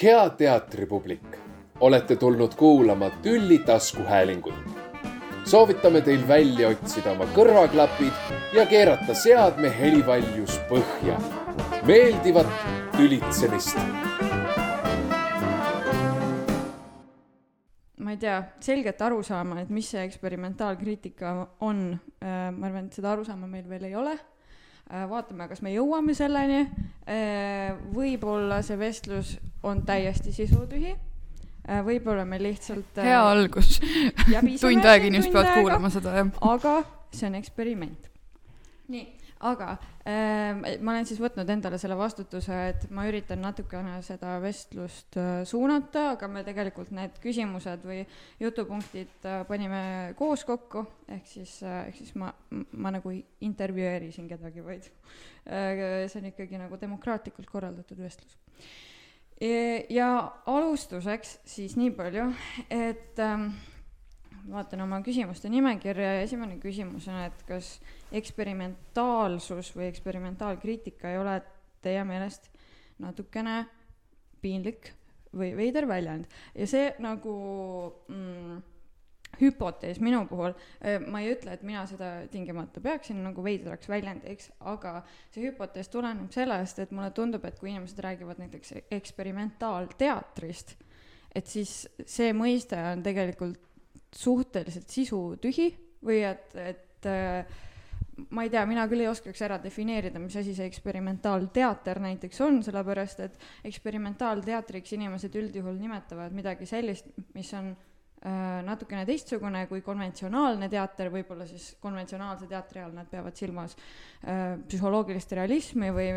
hea teatripublik, olete tulnud kuulama Tülli taskuhäälingut. soovitame teil välja otsida oma kõrvaklapid ja keerata seadme helivaljus põhja. meeldivat tülitsemist. ma ei tea, selget arusaama, et mis see eksperimentaalkriitika on, ma arvan, et seda arusaama meil veel ei ole Äh, vaatame, kas me jõuame selleni. Äh, võib-olla see vestlus on täiesti sisutühi. Äh, võib-olla me lihtsalt. hea algus tund aega inimesed peavad kuulama seda, jah. aga see on eksperiment. nii aga äh, ma olen siis võtnud endale selle vastutuse, et ma üritan natukene seda vestlust äh, suunata, aga me tegelikult need küsimused või jutupunktid äh, panime koos kokku, ehk siis äh,, ehk siis ma, ma nagu intervjueerisin kedagi, vaid äh, see on ikkagi nagu demokraatlikult korraldatud vestlus. E, ja alustuseks siis nii palju, et äh, vaatan oma küsimuste nimekirja ja esimene küsimus on, et kas eksperimentaalsus või eksperimentaalkriitika ei ole teie meelest natukene piinlik või veider väljend? Ja see nagu mm, hüpotees minu puhul, äh, ma ei ütle, et mina seda tingimata peaksin nagu veidraks väljendiks, aga see hüpotees tuleneb sellest, et mulle tundub, et kui inimesed räägivad näiteks eksperimentaalteatrist, et siis see mõiste on tegelikult suhteliselt sisutühi või et, et äh, ma ei tea, mina küll ei oskaks ära defineerida, mis asi see eksperimentaalteater näiteks on, sellepärast et eksperimentaalteatriks inimesed üldjuhul nimetavad midagi sellist, mis on äh, natukene teistsugune kui konventsionaalne teater, võib-olla siis konventsionaalse teatri all nad peavad silmas äh, psühholoogilist realismi või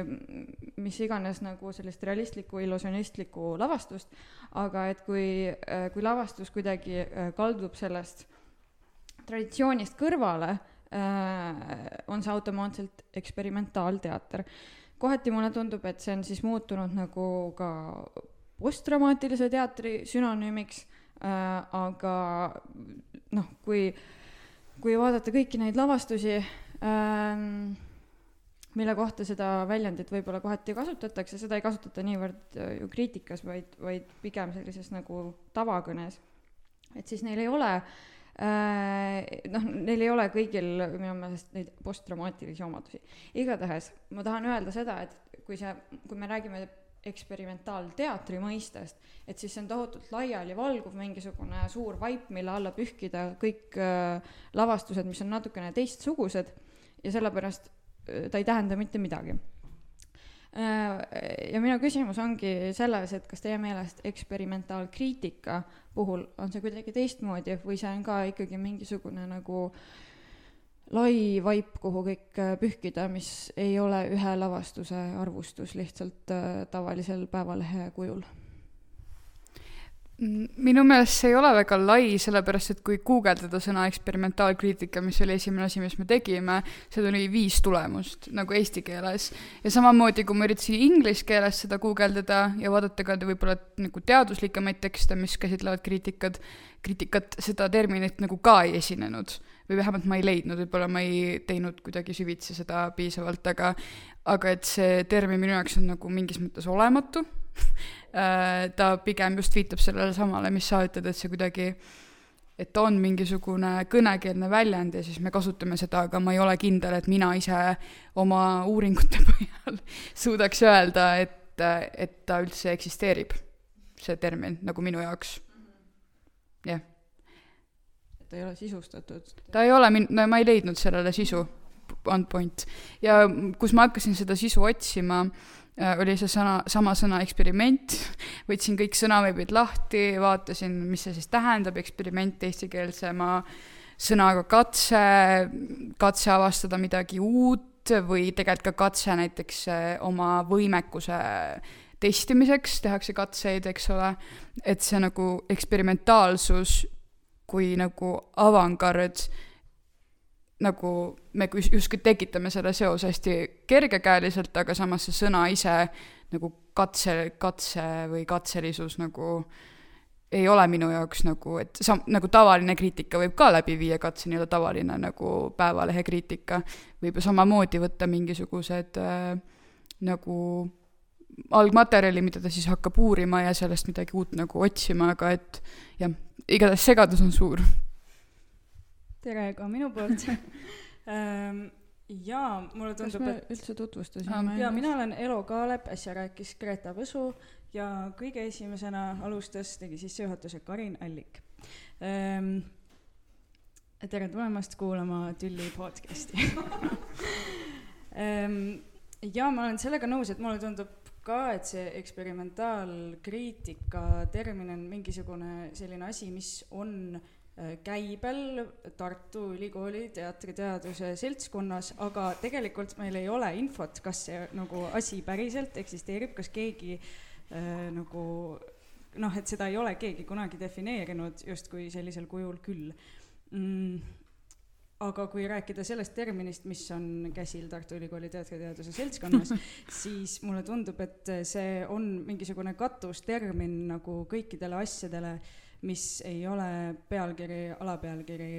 mis iganes nagu sellist realistlikku illusionistlikku lavastust, aga et kui äh,, kui lavastus kuidagi äh, kaldub sellest traditsioonist kõrvale äh,, on see automaatselt eksperimentaalteater. kohati mulle tundub, et see on siis muutunud nagu ka postdramaatilise teatri sünonüümiks äh,, aga noh, kui, kui vaadata kõiki neid lavastusi äh,, mille kohta seda väljendit võib-olla kohati kasutatakse, seda ei kasutata niivõrd äh, ju kriitikas, vaid, vaid pigem sellises nagu tavakõnes. et siis neil ei ole äh, noh, neil ei ole kõigil minu meelest neid posttraumaatilisi omadusi. igatahes ma tahan öelda seda, et kui see, kui me räägime eksperimentaalteatri mõistest, et siis see on tohutult laialivalguv mingisugune suur vaip, mille alla pühkida kõik äh, lavastused, mis on natukene teistsugused ja sellepärast äh, ta ei tähenda mitte midagi äh,. ja minu küsimus ongi selles, et kas teie meelest eksperimentaalkriitika puhul on see kuidagi teistmoodi või see on ka ikkagi mingisugune nagu äh, lai vaip, kuhu kõik äh, pühkida, mis ei ole ühe lavastuse arvustus lihtsalt äh, tavalisel päevalehe kujul? minu meelest see ei ole väga lai, sellepärast et kui guugeldada sõna eksperimentaalkriitika, mis oli esimene asi, mis me tegime, see tuli viis tulemust nagu eesti keeles. ja samamoodi, kui ma üritasin inglise keeles seda guugeldada ja vaadata ka võib-olla nagu teaduslikemaid tekste, mis käsitlevad kriitikad, kriitikat, seda terminit nagu ka ei esinenud või vähemalt ma ei leidnud, võib-olla ma ei teinud kuidagi süvitsi seda piisavalt, aga aga et see termin minu jaoks on nagu mingis mõttes olematu. Äh, ta pigem just viitab sellele samale, mis sa ütled, et see kuidagi et on mingisugune kõnekeelne väljend ja siis me kasutame seda, aga ma ei ole kindel, et mina ise oma uuringute põhjal suudaks öelda, et, et ta üldse eksisteerib, see termin, nagu minu jaoks. jah. yeah ta ei ole sisustatud. ta ei ole min-, no ma ei leidnud sellele sisu, on point. ja kus ma hakkasin seda sisu otsima, äh, oli see sõna, sama sõna eksperiment, võtsin kõik sõnaveebid lahti, vaatasin, mis see siis tähendab, eksperiment eestikeelsema sõnaga katse, katse avastada midagi uut või tegelikult ka katse näiteks äh, oma võimekuse testimiseks, tehakse katseid, eks ole, et see nagu eksperimentaalsus kui nagu avangard, nagu me justkui tekitame selle seose hästi kergekäeliselt, aga samas see sõna ise nagu katse, katse või katselisus nagu ei ole minu jaoks nagu, et sam-, nagu tavaline kriitika võib ka läbi viia, katse nii-öelda tavaline nagu Päevalehe kriitika, võib ju samamoodi võtta mingisugused äh, nagu algmaterjali, mida ta siis hakkab uurima ja sellest midagi uut nagu otsima, aga et jah, igatahes segadus on suur. tere ka minu poolt ehm, jaa, mulle tundub, et üldse tutvustasime? jaa, mina olen Elo Kaalep, äsja rääkis Greta Võsu ja kõige esimesena alustas, tegi sissejuhatuse Karin Allik ähm,. tere tulemast kuulama Tülli podcast'i ähm, jaa, ma olen sellega nõus, et mulle tundub ka, et see eksperimentaalkriitika termin on mingisugune selline asi, mis on äh, käibel Tartu Ülikooli teatriteaduse seltskonnas, aga tegelikult meil ei ole infot, kas see nagu asi päriselt eksisteerib, kas keegi äh, nagu noh, et seda ei ole keegi kunagi defineerinud justkui sellisel kujul küll. Mm aga kui rääkida sellest terminist, mis on käsil Tartu Ülikooli teatriteaduse seltskonnas, siis mulle tundub, et see on mingisugune katustermin nagu kõikidele asjadele äh, mis ei ole pealkiri, alapealkiri,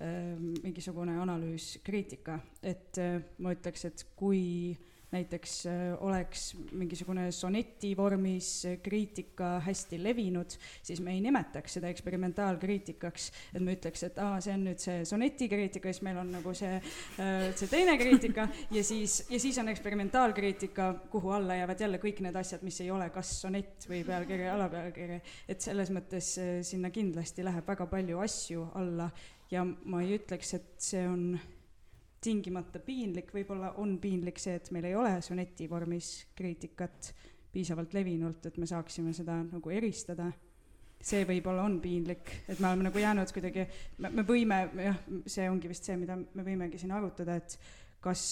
ähm, mingisugune analüüs, kriitika, et äh, ma ütleks, et kui näiteks äh, oleks mingisugune soneti vormis kriitika hästi levinud, siis me ei nimetaks seda eksperimentaalkriitikaks, et me ütleks, et aa, see on nüüd see sonetikriitika, siis meil on nagu see, äh, see teine kriitika ja siis, ja siis on eksperimentaalkriitika, kuhu alla jäävad jälle kõik need asjad, mis ei ole kas sonett või pealkiri, alapealkiri. et selles mõttes äh, sinna kindlasti läheb väga palju asju alla ja ma ei ütleks, et see on tingimata piinlik, võib-olla on piinlik see, et meil ei ole soneti vormis kriitikat piisavalt levinult, et me saaksime seda nagu eristada. see võib-olla on piinlik, et me oleme nagu jäänud kuidagi, me võime, jah, see ongi vist see, mida me võimegi siin arutada, et kas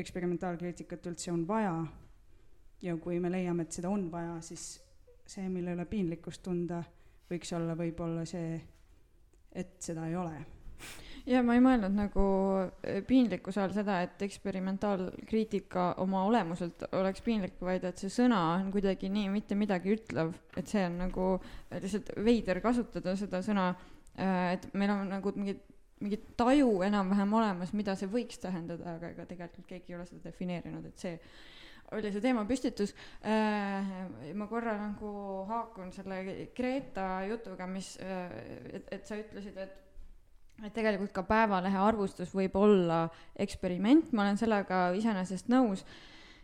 eksperimentaalkriitikat üldse on vaja. Ja kui me leiame, et seda on vaja, siis see, mille üle piinlikkust tunda, võiks olla võib-olla see, et seda ei ole ja ma ei mõelnud nagu eh, piinlikkuse all seda, et eksperimentaalkriitika oma olemuselt oleks piinlik, vaid et see sõna on kuidagi nii mitte midagi ütlev, et see on nagu lihtsalt veider kasutada seda sõna, eh, et meil on nagu mingi mingi taju enam-vähem olemas, mida see võiks tähendada, aga ega tegelikult keegi ei ole seda defineerinud, et see oli see teemapüstitus. Eh, ma korra nagu haakun selle Greta jutuga, mis, et, et sa ütlesid, et et tegelikult ka Päevalehe arvustus võib olla eksperiment, ma olen sellega iseenesest nõus.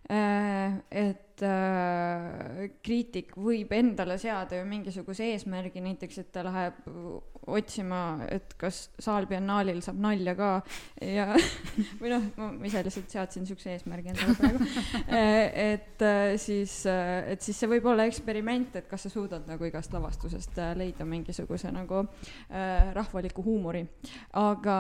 Äh, et äh, kriitik võib endale seada ju mingisuguse eesmärgi, näiteks et ta läheb otsima, et kas saalbiennaalil saab nalja ka ja või noh, ma ise lihtsalt seadsin niisuguse eesmärgi endale praegu äh, et äh, siis, äh, et siis see võib olla eksperiment, et kas sa suudad nagu igast lavastusest leida mingisuguse nagu rahvaliku huumori. aga,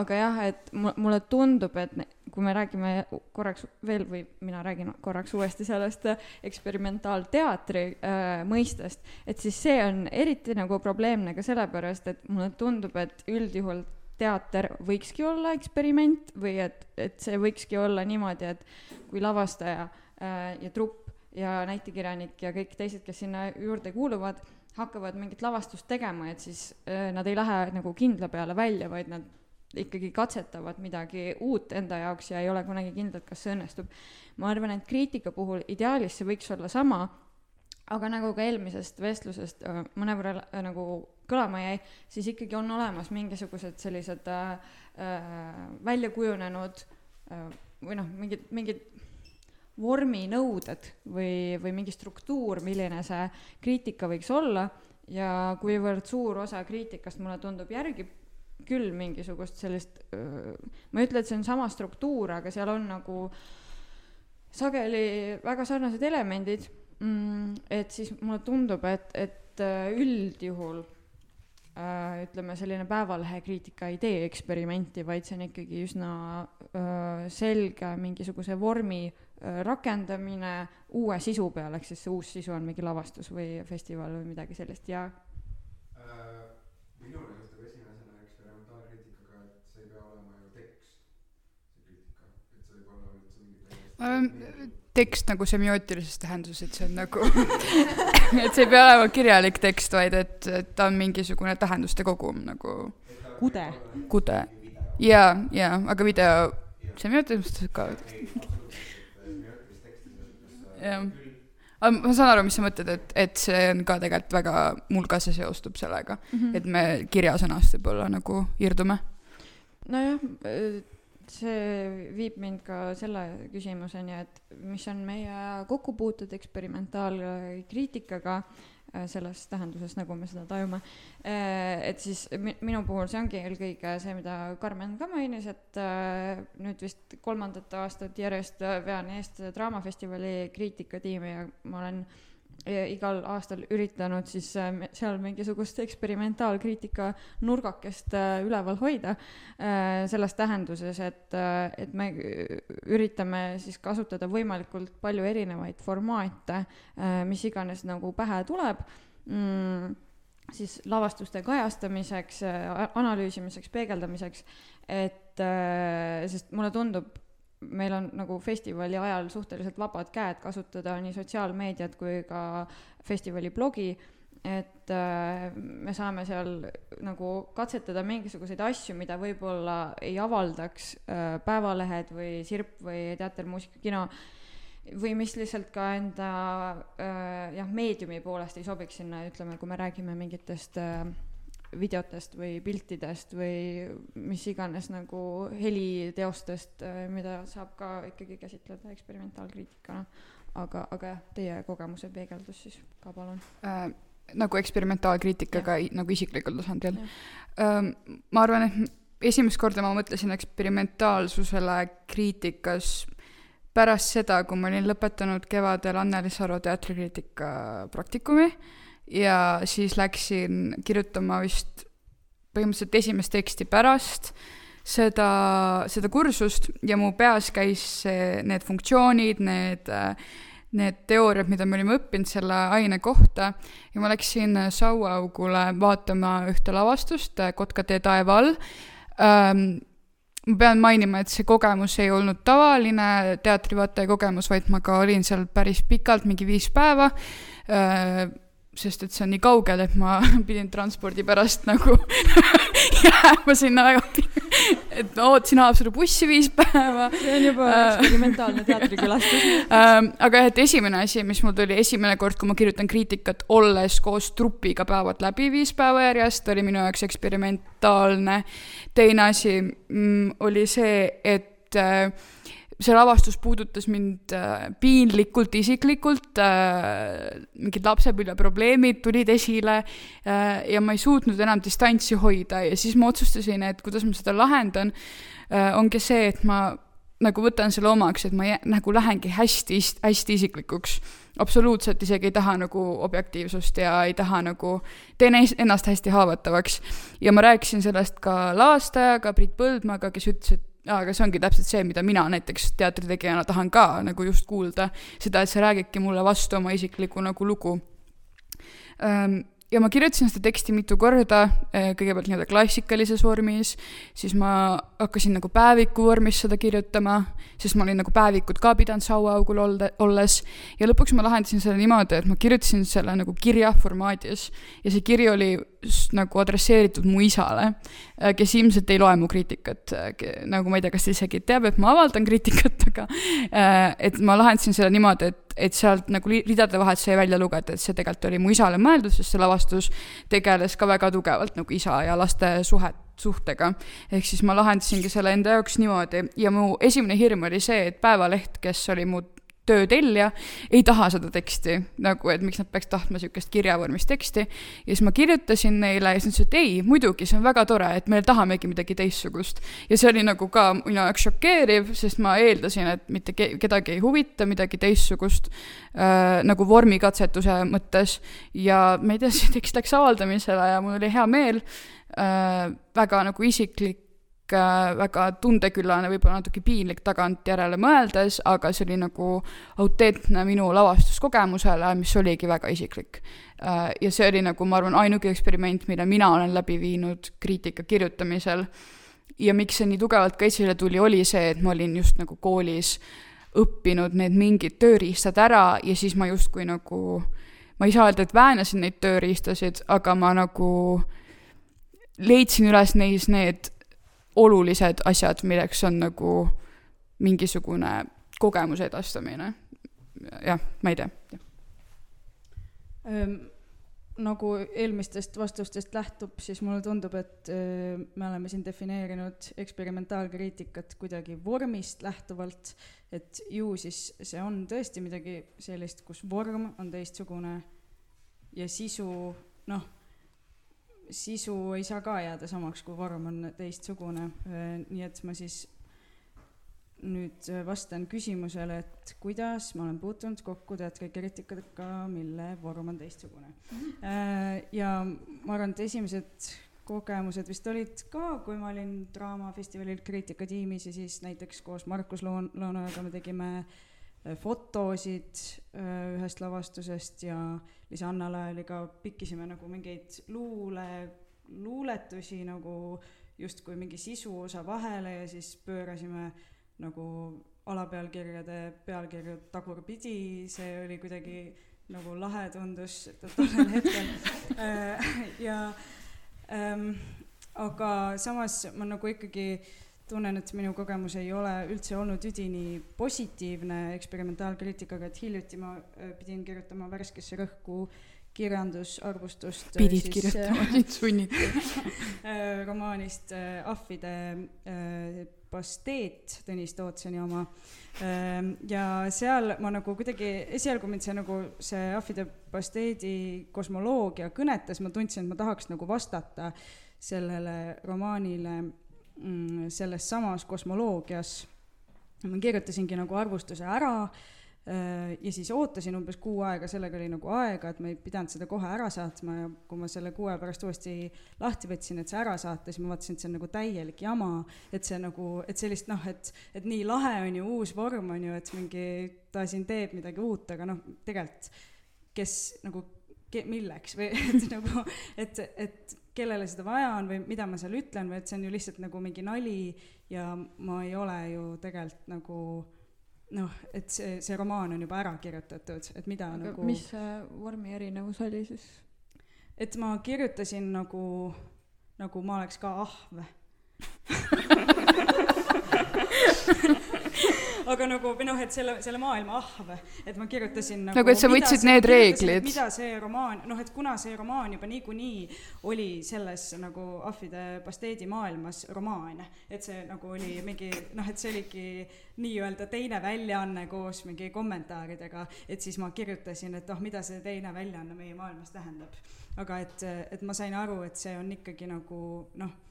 aga jah, et mulle tundub, et kui me räägime korraks veel või mina räägin korraks uuesti sellest eksperimentaalteatri äh, mõistest, et siis see on eriti nagu probleemne ka sellepärast et mulle tundub, et üldjuhul teater võikski olla eksperiment või et, et see võikski olla niimoodi, et kui lavastaja äh, ja trupp ja näitekirjanik ja kõik teised, kes sinna juurde kuuluvad, hakkavad mingit lavastust tegema, et siis äh, nad ei lähe nagu kindla peale välja, vaid nad ikkagi katsetavad midagi uut enda jaoks ja ei ole kunagi kindlad, kas see õnnestub. ma arvan, et kriitika puhul ideaalis see võiks olla sama, aga nagu ka eelmisest vestlusest äh, mõnevõrra äh, nagu kõlama jäi, siis ikkagi on olemas mingisugused sellised äh, äh, välja kujunenud äh, või noh, mingid, mingid vorminõuded või, või mingi struktuur, milline see kriitika võiks olla ja kuivõrd suur osa kriitikast mulle tundub järgib küll mingisugust sellist, ma ei ütle, et see on sama struktuur, aga seal on nagu sageli väga sarnased elemendid mm,. et siis mulle tundub, et, et üldjuhul äh, ütleme, selline Päevalehe kriitika ei tee eksperimenti, vaid see on ikkagi üsna äh, selge mingisuguse vormi äh, rakendamine uue sisu peale, ehk siis see uus sisu on mingi lavastus või festival või midagi sellist ja äh,. minule juhtub esimesena eksperimentaalkriitikaga, et see ei pea olema ju tekst, see kriitika, et see võib olla üldse mingi täiesti tekst nagu semiootilises tähenduses, et see on nagu et see ei pea olema kirjalik tekst, vaid et, et ta on mingisugune tähenduste kogum nagu. kude. kude. ja, ja, aga video semiootilises ka. jah. ma saan aru, mis sa mõtled, et, et see on ka tegelikult väga, mul ka see seostub sellega mm, -hmm. et me kirjasõnast võib-olla nagu irdume. nojah, see viib mind ka selle küsimuseni, et mis on meie kokkupuuted eksperimentaalkriitikaga Äh, selles tähenduses, nagu me seda tajume. Äh, et siis minu puhul see ongi eelkõige see, mida Karmen ka mainis, et äh, nüüd vist kolmandat aastat järjest vean eest Draamafestivali kriitikatiimi ja ma olen igal aastal üritanud siis äh, seal mingisugust eksperimentaalkriitika nurgakest äh, üleval hoida, äh, selles tähenduses, et, et me üritame siis kasutada võimalikult palju erinevaid formaate, mis iganes nagu pähe tuleb mm, siis lavastuste kajastamiseks, analüüsimiseks, peegeldamiseks, et sest mulle tundub, meil on nagu festivali ajal suhteliselt vabad käed kasutada nii sotsiaalmeediat kui ka festivali blogi, et äh, me saame seal nagu katsetada mingisuguseid asju, mida võib-olla ei avaldaks äh, Päevalehed või Sirp või Teater, Muusika, Kino, või mis lihtsalt ka enda äh, jah, meediumi poolest ei sobiks sinna, ütleme, kui me räägime mingitest äh, videotest või piltidest või mis iganes nagu heliteostest, äh, mida saab ka ikkagi käsitleda eksperimentaalkriitikana. aga, aga jah, teie kogemuse peegeldus siis ka palun äh,. nagu eksperimentaalkriitikaga nagu isiklikul tasandil. Ähm, ma arvan, et esimest korda ma mõtlesin eksperimentaalsusele kriitikas pärast seda, kui ma olin lõpetanud kevadel Anneli Saru teatrikriitika praktikumi ja siis läksin kirjutama vist põhimõtteliselt esimest teksti pärast seda, seda kursust ja mu peas käis see, need funktsioonid, need, need teooriad, mida me olime õppinud selle aine kohta. Ja ma läksin Sauaaugule vaatama ühte lavastust Kotkatee taeva all. Ähm, ma pean mainima, et see kogemus ei olnud tavaline teatrivaataja kogemus, vaid ma ka olin seal päris pikalt, mingi viis päeva. Äh, sest et see on nii kaugel, et ma pidin transpordi pärast nagu jääma sinna väga et ma ootasin Haapsalu bussi viis päeva. see on juba äh, eksperimentaalne teatrikülastus ähm, aga jah, et esimene asi, mis mul tuli esimene kord, kui ma kirjutan kriitikat, olles koos trupiga päevad läbi viis päeva järjest, oli minu jaoks eksperimentaalne. teine asi mm, oli see, et äh, see lavastus puudutas mind äh, piinlikult isiklikult äh,, mingid lapsepõlveprobleemid tulid esile äh, ja ma ei suutnud enam distantsi hoida ja siis ma otsustasin, et kuidas ma seda lahendan ongi see, et ma nagu võtan selle omaks, et ma jä, nagu lähengi hästi, hästi isiklikuks. absoluutselt isegi ei taha nagu objektiivsust ja ei taha nagu, teen ennast hästi haavatavaks. ja ma rääkisin sellest ka lavastajaga, Priit Põldmaaga, kes ütles, et aga see ongi täpselt see, mida mina näiteks teatritegijana tahan ka nagu just kuulda, seda, et sa räägidki mulle vastu oma isiklikku nagu lugu. Ja ma kirjutasin seda teksti mitu korda, kõigepealt nii-öelda klassikalises vormis, siis ma hakkasin nagu päeviku vormis seda kirjutama, sest ma olin nagu päevikut ka pidanud sauaaugul olde, olles, ja lõpuks ma lahendasin selle niimoodi, et ma kirjutasin selle nagu kirja formaadis. Ja see kiri oli nagu adresseeritud mu isale, eh, kes ilmselt ei loe mu kriitikat, eh, nagu ma ei tea, kas ta isegi teab, et ma avaldan kriitikat, aga et ma lahendasin selle niimoodi, et et sealt nagu ridade vahelt sai välja lugeda, et see tegelikult oli mu isale mõeldud, sest see lavastus tegeles ka väga tugevalt nagu isa ja laste suhet, suhtega. ehk siis ma lahendasingi selle enda jaoks niimoodi ja mu esimene hirm oli see, et Päevaleht, kes oli mu töötellija ei taha seda teksti, nagu et miks nad peaks tahtma niisugust kirjavormis teksti. ja siis ma kirjutasin neile ja siis nad ütlesid, et ei, muidugi, see on väga tore, et me tahamegi midagi teistsugust. ja see oli nagu ka minu jaoks šokeeriv, sest ma eeldasin, et mitte ke kedagi ei huvita midagi teistsugust äh, nagu vormikatsetuse mõttes. ja ma ei tea, see tekst läks avaldamisele ja mul oli hea meel väga nagu isiklik Äh, väga tundeküllane, võib-olla natuke piinlik tagantjärele mõeldes, aga see oli nagu autentne minu lavastuskogemusele, mis oligi väga isiklik. Äh, ja see oli nagu, ma arvan, ainuke eksperiment, mille mina olen läbi viinud kriitika kirjutamisel. ja miks see nii tugevalt ka esile tuli, oli see, et ma olin just nagu koolis õppinud need mingid tööriistad ära ja siis ma justkui nagu, ma ei saa öelda, et väänasin neid tööriistasid, aga ma nagu leidsin üles neis need olulised asjad, milleks on nagu mingisugune kogemuse edastamine. jah, ma ei tea. ähm, nagu eelmistest vastustest lähtub, siis mulle tundub, et äh, me oleme siin defineerinud eksperimentaalkriitikat kuidagi vormist lähtuvalt, et ju siis see on tõesti midagi sellist, kus vorm on teistsugune ja sisu, noh, sisu ei saa ka jääda samaks, kui vorm on teistsugune, äh, nii et ma siis nüüd äh, vastan küsimusele, et kuidas ma olen puutunud kokku teatrikriitikaga, mille vorm on teistsugune mm. -hmm. ja ma arvan, et esimesed kogemused vist olid ka, kui ma olin Draamafestivalil kriitikatiimis ja siis näiteks koos Markus Loon-, Loonojaga me tegime äh, fotosid ühest lavastusest ja Liis-Annala oli ka, pikkisime nagu mingeid luule, luuletusi nagu justkui mingi sisuosa vahele ja siis pöörasime äh, nagu alapealkirjade pealkirju tagurpidi, see oli kuidagi nagu lahe tundus tollel hetkel äh, ja ähm, aga samas ma nagu ikkagi tunnen, et minu kogemus ei ole üldse olnud üdini positiivne eksperimentaalkriitikaga, et hiljuti ma äh, pidin kirjutama värskesse rõhku kirjandusarvustust. Äh, pidid siis, kirjutama, sind sunniti romaanist Ahvide pasteet, Tõnis Tootsoni oma. Ehm, ja seal ma nagu kuidagi, esialgu mind see nagu see ahvide pasteedi kosmoloogia kõnetas, ma tundsin, et ma tahaks nagu vastata sellele romaanile selles samas kosmoloogias. ma kirjutasingi nagu arvustuse ära Äh, ja siis ootasin umbes kuu aega, sellega oli nagu aega, et ma ei pidanud seda kohe ära saatma ja kui ma selle kuu aja pärast uuesti lahti võtsin, et see ära saata, siis ma vaatasin, et see on nagu täielik jama, et see nagu, et sellist noh, et, et nii lahe on ju, uus vorm on ju, et mingi ta siin teeb midagi uut, aga noh, tegelikult kes nagu ke,, milleks või et nagu, et, et kellele seda vaja on või mida ma seal ütlen või et see on ju lihtsalt nagu mingi nali ja ma ei ole ju tegelikult nagu noh, et see, see romaan on juba ära kirjutatud, et mida aga nagu mis see vormi erinevus oli siis? et ma kirjutasin nagu, nagu ma oleks ka ahv aga nagu, või noh, et selle, selle maailma ahv, et ma kirjutasin nagu nagu, et sa võtsid need reeglid. mida see romaan, noh, et kuna see romaan juba niikuinii oli selles nagu ahvide pasteedi maailmas romaan, et see nagu oli mingi noh, et see oligi nii-öelda teine väljaanne koos mingi kommentaaridega, et siis ma kirjutasin, et oh, mida see teine väljaanne meie maailmas tähendab. aga et, et ma sain aru, et see on ikkagi nagu noh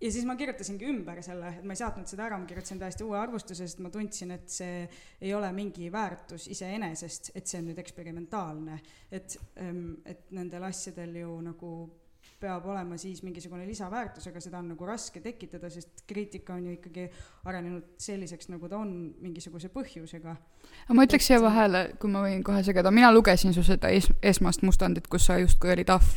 ja siis ma kirjutasingi ümber selle, et ma ei saatnud seda ära, ma kirjutasin täiesti uue arvustuse, sest ma tundsin, et see ei ole mingi väärtus iseenesest, et see on nüüd eksperimentaalne. et, ehm, et nendel asjadel ju nagu peab olema siis mingisugune lisaväärtus, aga seda on nagu raske tekitada, sest kriitika on ju ikkagi arenenud selliseks, nagu ta on, mingisuguse põhjusega. aga ma ütleks siia vahele, kui ma võin kohe segada, mina lugesin su seda es-, esmast mustandit, kus sa justkui olid ahv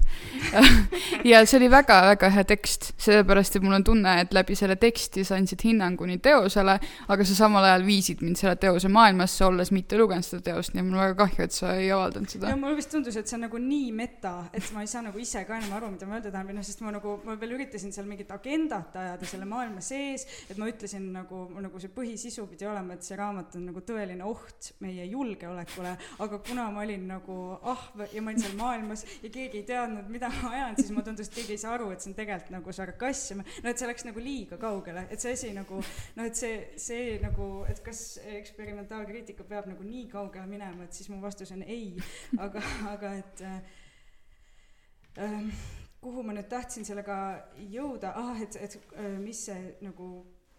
ja see oli väga-väga hea tekst, sellepärast et mul on tunne, et läbi selle teksti sa andsid hinnangu nii teosele, aga sa samal ajal viisid mind selle teose maailmasse, olles mitte lugenud seda teost, nii et mul on väga kahju, et sa ei avaldanud seda. ja mulle vist tundus, et see on nagu nii meta, et ma ei saa nagu ise ka enam aru, mida ma öelda tahan või noh, sest ma nagu, ma veel üritasin seal mingit agendat ajada selle maailma sees, et ma ütlesin nagu, nagu see põhisisu pidi olema, et see raamat on nagu tõeline oht meie julgeolekule, aga kuna ma olin nagu ahv ja ma olin seal maailmas ja keegi ei teadnud, mida ma ajan, siis mulle tundus, et keegi ei saa aru, et see on tegelikult nagu sarkasm, no et see läks nagu liiga kaugele, et see asi nagu noh, et see, see nagu, et kas eksperimentaalkriitika peab nagu nii kaugele minema, et siis mu vastus on ei, aga, aga et äh, ähm, kuhu ma nüüd tahtsin sellega jõuda, ah, et, et äh, mis see nagu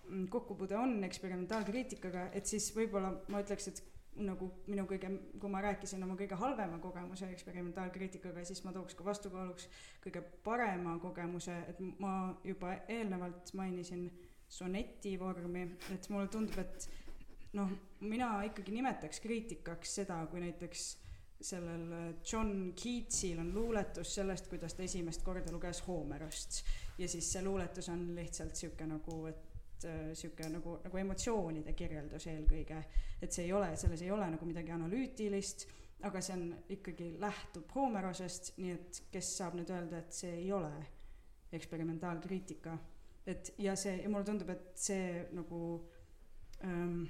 mm, kokkupuude on eksperimentaalkriitikaga, et siis võib-olla ma ütleks, et nagu minu kõige, kui ma rääkisin oma kõige halvema kogemuse eksperimentaalkriitikaga, siis ma tooks ka vastukaaluks kõige parema kogemuse, et ma juba eelnevalt mainisin soneti vormi, et mulle tundub, et noh, mina ikkagi nimetaks kriitikaks seda, kui näiteks sellel äh, John Keatsil on luuletus sellest, kuidas ta esimest korda luges Homerost ja siis see luuletus on lihtsalt sihuke nagu, et äh, sihuke nagu, nagu emotsioonide kirjeldus eelkõige. et see ei ole, selles ei ole nagu midagi analüütilist, aga see on ikkagi, lähtub Homerosest, nii et kes saab nüüd öelda, et see ei ole eksperimentaalkriitika. et ja see, ja mulle tundub, et see nagu ähm,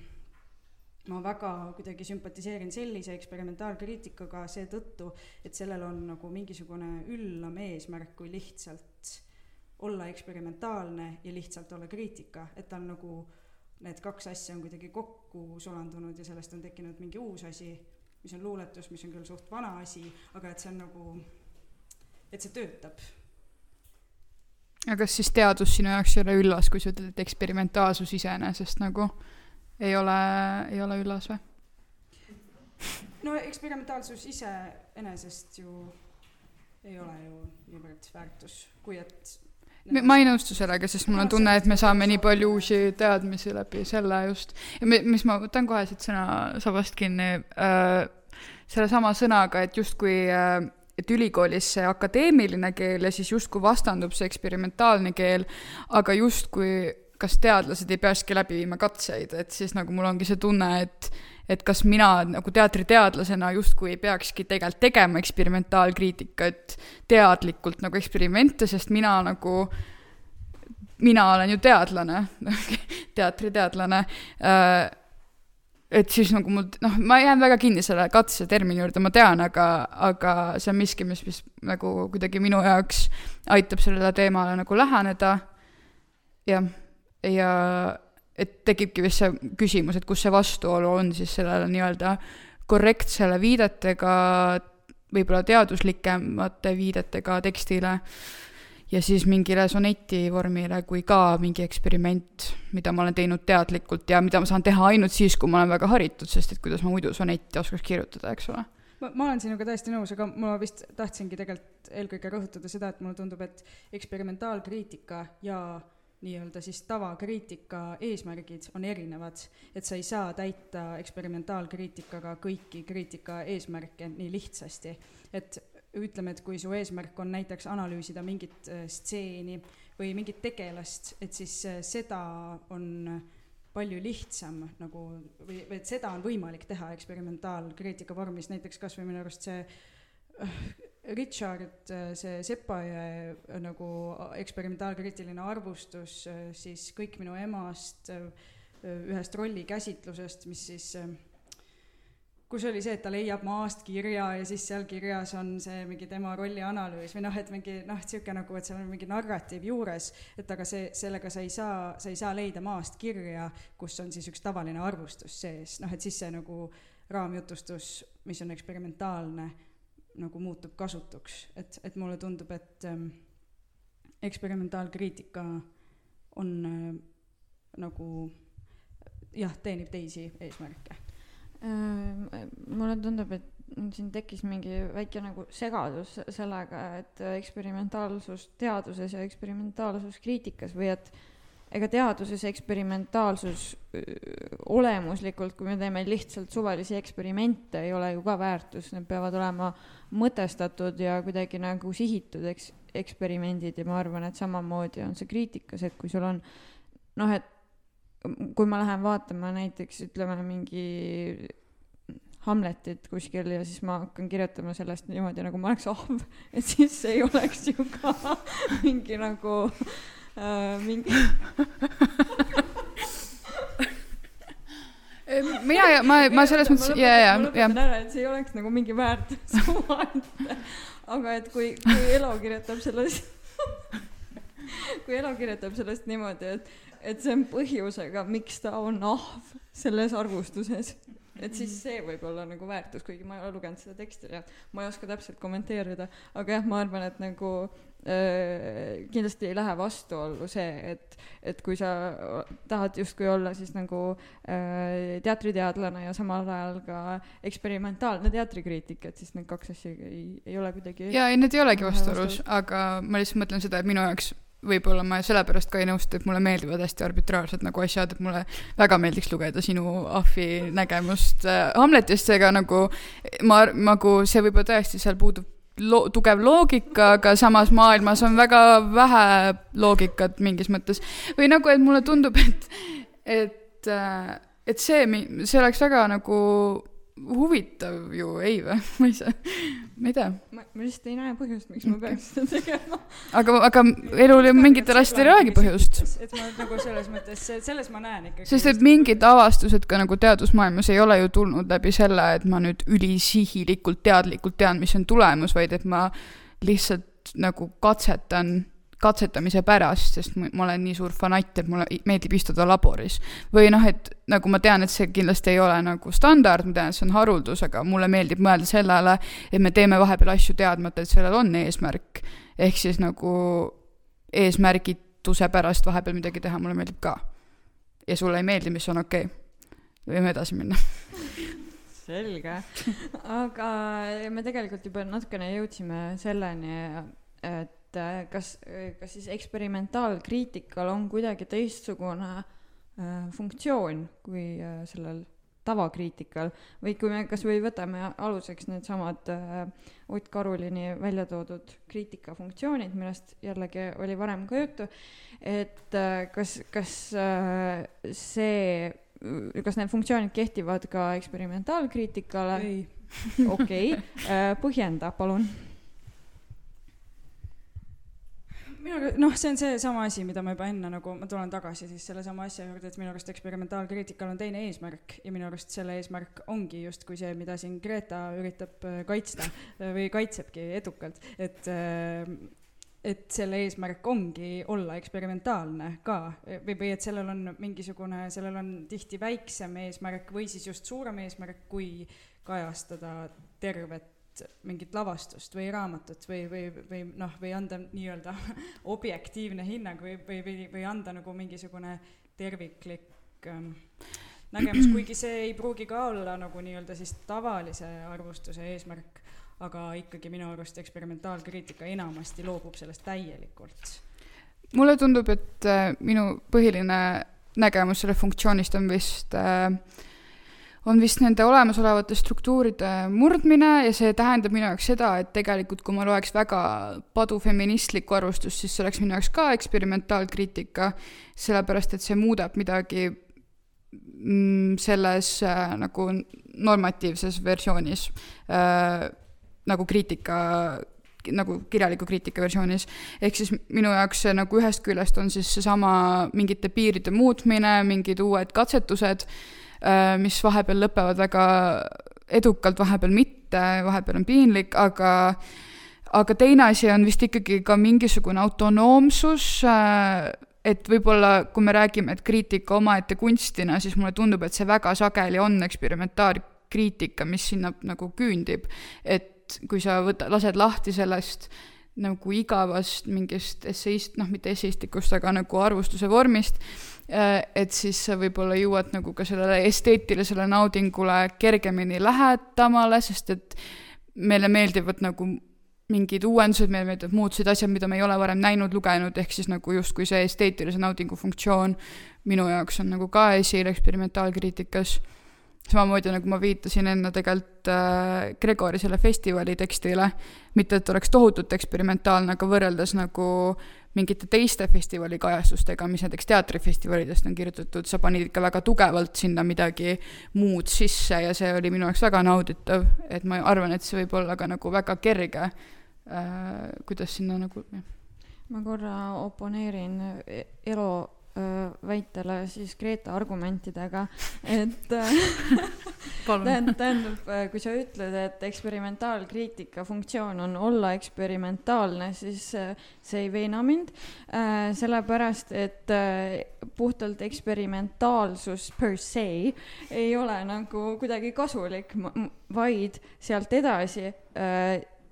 ma väga kuidagi sümpatiseerin sellise eksperimentaalkriitikaga seetõttu, et sellel on nagu mingisugune üllam eesmärk, kui lihtsalt olla eksperimentaalne ja lihtsalt olla kriitika, et ta on nagu need kaks asja on kuidagi kokku sulandunud ja sellest on tekkinud mingi uus asi, mis on luuletus, mis on küll suht vana asi, aga et see on nagu, et see töötab. aga kas siis teadus sinu jaoks ei ole üllas, kui sa ütled, et eksperimentaalsus iseenesest nagu ei ole, ei ole üllas või? no eksperimentaalsus iseenesest ju ei ole ju niivõrd väärtus, kui et ma ei nõustu sellega, sest mul on tunne, et me saame nii palju uusi teadmisi läbi selle just. ja mis ma võtan kohe siit sõnasabast kinni äh,, sellesama sõnaga, et justkui äh, et ülikoolis see akadeemiline keel ja siis justkui vastandub see eksperimentaalne keel, aga justkui kas teadlased ei peakski läbi viima katseid, et siis nagu mul ongi see tunne, et et kas mina nagu teatriteadlasena justkui ei peakski tegelikult tegema eksperimentaalkriitikat teadlikult nagu eksperimente, sest mina nagu, mina olen ju teadlane teatriteadlane äh, et siis nagu mul, noh, ma jään väga kinni selle katsetermini juurde, ma tean, aga, aga see on miski, mis, mis nagu kuidagi minu jaoks aitab sellele teemale nagu läheneda. jah, ja, et tekibki vist see küsimus, et kus see vastuolu on siis sellele nii-öelda korrektsele viidetega, võib-olla teaduslikemate viidetega tekstile ja siis mingile soneti vormile kui ka mingi eksperiment, mida ma olen teinud teadlikult ja mida ma saan teha ainult siis, kui ma olen väga haritud, sest et kuidas ma muidu sonetti oskaks kirjutada, eks ole. Ma, ma olen sinuga täiesti nõus, aga ma vist tahtsingi tegelikult eelkõige rõhutada seda, et mulle tundub, et eksperimentaalkriitika ja nii-öelda siis tavakriitika eesmärgid on erinevad, et sa ei saa täita eksperimentaalkriitikaga kõiki kriitika eesmärke nii lihtsasti. et ütleme, et kui su eesmärk on näiteks analüüsida mingit äh, stseeni või mingit tegelast, et siis äh, seda on palju lihtsam nagu või, või et seda on võimalik teha eksperimentaalkriitika vormis, näiteks kas või minu arust see äh, Richard, see Sepaje nagu eksperimentaalkriitiline arvustus siis Kõik minu emast, ühest rollikäsitlusest, mis siis kus oli see, et ta leiab maast kirja ja siis seal kirjas on see mingi tema rolli analüüs või noh, et mingi noh, niisugune nagu, et seal on mingi narratiiv juures, et aga see, sellega sa ei saa, sa ei saa leida maast kirja, kus on siis üks tavaline arvustus sees, noh et siis see nagu raamjutustus, mis on eksperimentaalne nagu muutub kasutuks, et, et mulle tundub, et ähm, eksperimentaalkriitika on äh, nagu jah, teenib teisi eesmärke. Äh, mulle tundub, et siin tekkis mingi väike nagu segadus sellega, et eksperimentaalsus teaduses ja eksperimentaalsus kriitikas või et ega teaduses eksperimentaalsus olemuslikult, kui me teeme lihtsalt suvalisi eksperimente, ei ole ju ka väärtus, need peavad olema mõtestatud ja kuidagi nagu sihitud eks-, eksperimendid ja ma arvan, et samamoodi on see kriitikas, et kui sul on noh, et kui ma lähen vaatama näiteks ütleme mingi Hamletit kuskil ja siis ma hakkan kirjutama sellest niimoodi, nagu ma oleks ahv, et siis see ei oleks ju ka mingi nagu mingi mina ja ma, ma selles mõttes ja, ja, ja. ära, et see ei oleks nagu mingi väärtus omaette, aga et kui, kui Elo kirjutab sellest kui Elo kirjutab sellest niimoodi, et, et see on põhjusega, miks ta on ahv selles arvustuses et siis see võib olla nagu väärtus, kuigi ma ei ole lugenud seda teksti ja ma ei oska täpselt kommenteerida, aga jah, ma arvan, et nagu äh, kindlasti ei lähe vastuollu see, et, et kui sa tahad justkui olla siis nagu äh, teatriteadlane ja samal ajal ka eksperimentaalne teatrikriitik, et siis need kaks asja ei, ei ole kuidagi. ja ei, need ei olegi vastuolus, aga ma lihtsalt mõtlen seda, et minu jaoks võib-olla ma sellepärast ka ei nõustu, et mulle meeldivad hästi arbitraarsed nagu asjad, et mulle väga meeldiks lugeda sinu ahvi nägemust äh, Hamletist, seega nagu ma, nagu see võib-olla tõesti, seal puudub lo-, tugev loogika, aga samas maailmas on väga vähe loogikat mingis mõttes. või nagu, et mulle tundub, et, et, äh, et see, see oleks väga nagu huvitav ju, ei või? ma ei saa, ma ei tea. ma, ma lihtsalt ei näe põhjust, miks ma peaks seda tegema. aga, aga elul ju mingitel asjadel ei olegi põhjust. et ma nagu selles mõttes, selles ma näen ikkagi. sest et mingid avastused ka nagu teadusmaailmas ei ole ju tulnud läbi selle, et ma nüüd ülisihilikult teadlikult tean, mis on tulemus, vaid et ma lihtsalt nagu katsetan katsetamise pärast, sest ma olen nii suur fanatt, et mulle meeldib istuda laboris. või noh, et nagu ma tean, et see kindlasti ei ole nagu standard, ma tean, et see on haruldus, aga mulle meeldib mõelda sellele, et me teeme vahepeal asju teadmata, et sellel on eesmärk. ehk siis nagu eesmärgituse pärast vahepeal midagi teha, mulle meeldib ka. ja sulle ei meeldi, mis on okei okay.. võime edasi minna selge, aga me tegelikult juba natukene jõudsime selleni, et et äh, kas, kas siis eksperimentaalkriitikal on kuidagi teistsugune äh, funktsioon kui äh, sellel tavakriitikal? Või kui me kasvõi võtame aluseks needsamad äh, Ott Karulini välja toodud kriitikafunktsioonid, millest jällegi oli varem ka juttu, et äh, kas, kas äh, see, kas need funktsioonid kehtivad ka eksperimentaalkriitikale? okei, äh, põhjenda palun minu, noh, see on seesama asi, mida ma juba enne nagu, ma tulen tagasi siis sellesama asja juurde, et minu arust eksperimentaalkriitikal on teine eesmärk ja minu arust selle eesmärk ongi justkui see, mida siin Greta üritab äh, kaitsta äh, või kaitsebki edukalt, et äh, et selle eesmärk ongi olla eksperimentaalne ka või, või et sellel on mingisugune, sellel on tihti väiksem eesmärk või siis just suurem eesmärk, kui kajastada tervet mingit lavastust või raamatut või, või, või noh, või anda nii-öelda objektiivne hinnang või, või, või, või anda nagu mingisugune terviklik ähm, nägemus, kuigi see ei pruugi ka olla nagu nii-öelda siis tavalise arvustuse eesmärk, aga ikkagi minu arust eksperimentaalkriitika enamasti loobub sellest täielikult. mulle tundub, et äh, minu põhiline nägemus selle funktsioonist on vist äh, on vist nende olemasolevate struktuuride murdmine ja see tähendab minu jaoks seda, et tegelikult kui ma loeks väga padufeministlikku arvustust, siis see oleks minu jaoks ka eksperimentaalkriitika, sellepärast et see muudab midagi mm, selles äh, nagu normatiivses versioonis äh, nagu kriitika nagu kirjaliku kriitika versioonis. ehk siis minu jaoks see nagu ühest küljest on siis seesama mingite piiride muutmine, mingid uued katsetused äh,, mis vahepeal lõpevad väga edukalt, vahepeal mitte, vahepeal on piinlik, aga aga teine asi on vist ikkagi ka mingisugune autonoomsus, äh, et võib-olla kui me räägime, et kriitika omaette kunstina, siis mulle tundub, et see väga sageli on eksperimentaalkriitika, mis sinna nagu küündib. et kui sa võta, lased lahti sellest nagu igavast mingist esseist, noh, mitte esseistikust, aga nagu arvustuse vormist, Äh, et siis sa võib-olla jõuad nagu ka sellele esteetilisele naudingule kergemini lähedamale, sest et meile meeldivad nagu mingid uuendused, meile meeldivad muutused, asjad, mida me ei ole varem näinud, lugenud, ehk siis nagu justkui see esteetilise naudingu funktsioon minu jaoks on nagu ka esil eksperimentaalkriitikas samamoodi nagu ma viitasin enne tegelikult äh, Gregori selle festivali tekstile, mitte et oleks tohutult eksperimentaalne, aga võrreldes nagu mingite teiste festivali kajastustega, mis näiteks teatrifestivalidest on kirjutatud, sa panid ikka väga tugevalt sinna midagi muud sisse ja see oli minu jaoks väga nauditav, et ma arvan, et see võib olla ka nagu väga kerge äh,, kuidas sinna nagu, jah. ma korra oponeerin Elo väitele siis Greta argumentidega, et tähendab, tähendab, kui sa ütled, et eksperimentaalkriitika funktsioon on olla eksperimentaalne, siis see ei veena mind, sellepärast et puhtalt eksperimentaalsus per se ei ole nagu kuidagi kasulik, vaid sealt edasi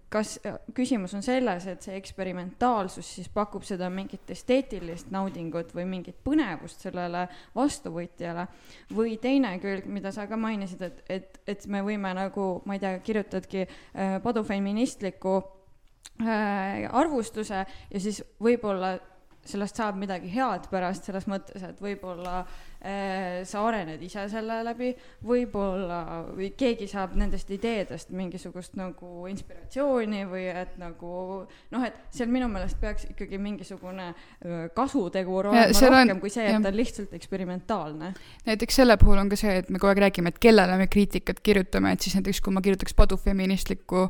kas küsimus on selles, et see eksperimentaalsus siis pakub seda mingit esteetilist naudingut või mingit põnevust sellele vastuvõtjale? Või teine külg, mida sa ka mainisid, et, et, et me võime nagu, ma ei tea, kirjutadki äh, padufeministliku äh, arvustuse ja siis võib-olla sellest saab midagi head pärast, selles mõttes, et võib-olla äh, sa arened ise selle läbi, võib-olla või keegi saab nendest ideedest mingisugust nagu inspiratsiooni või et nagu noh, et seal minu meelest peaks ikkagi mingisugune kasutegur olema rohkem on, kui see, et jah. ta on lihtsalt eksperimentaalne. näiteks selle puhul on ka see, et me kogu aeg räägime, et kellele me kriitikat kirjutame, et siis näiteks kui ma kirjutaks padufeministlikku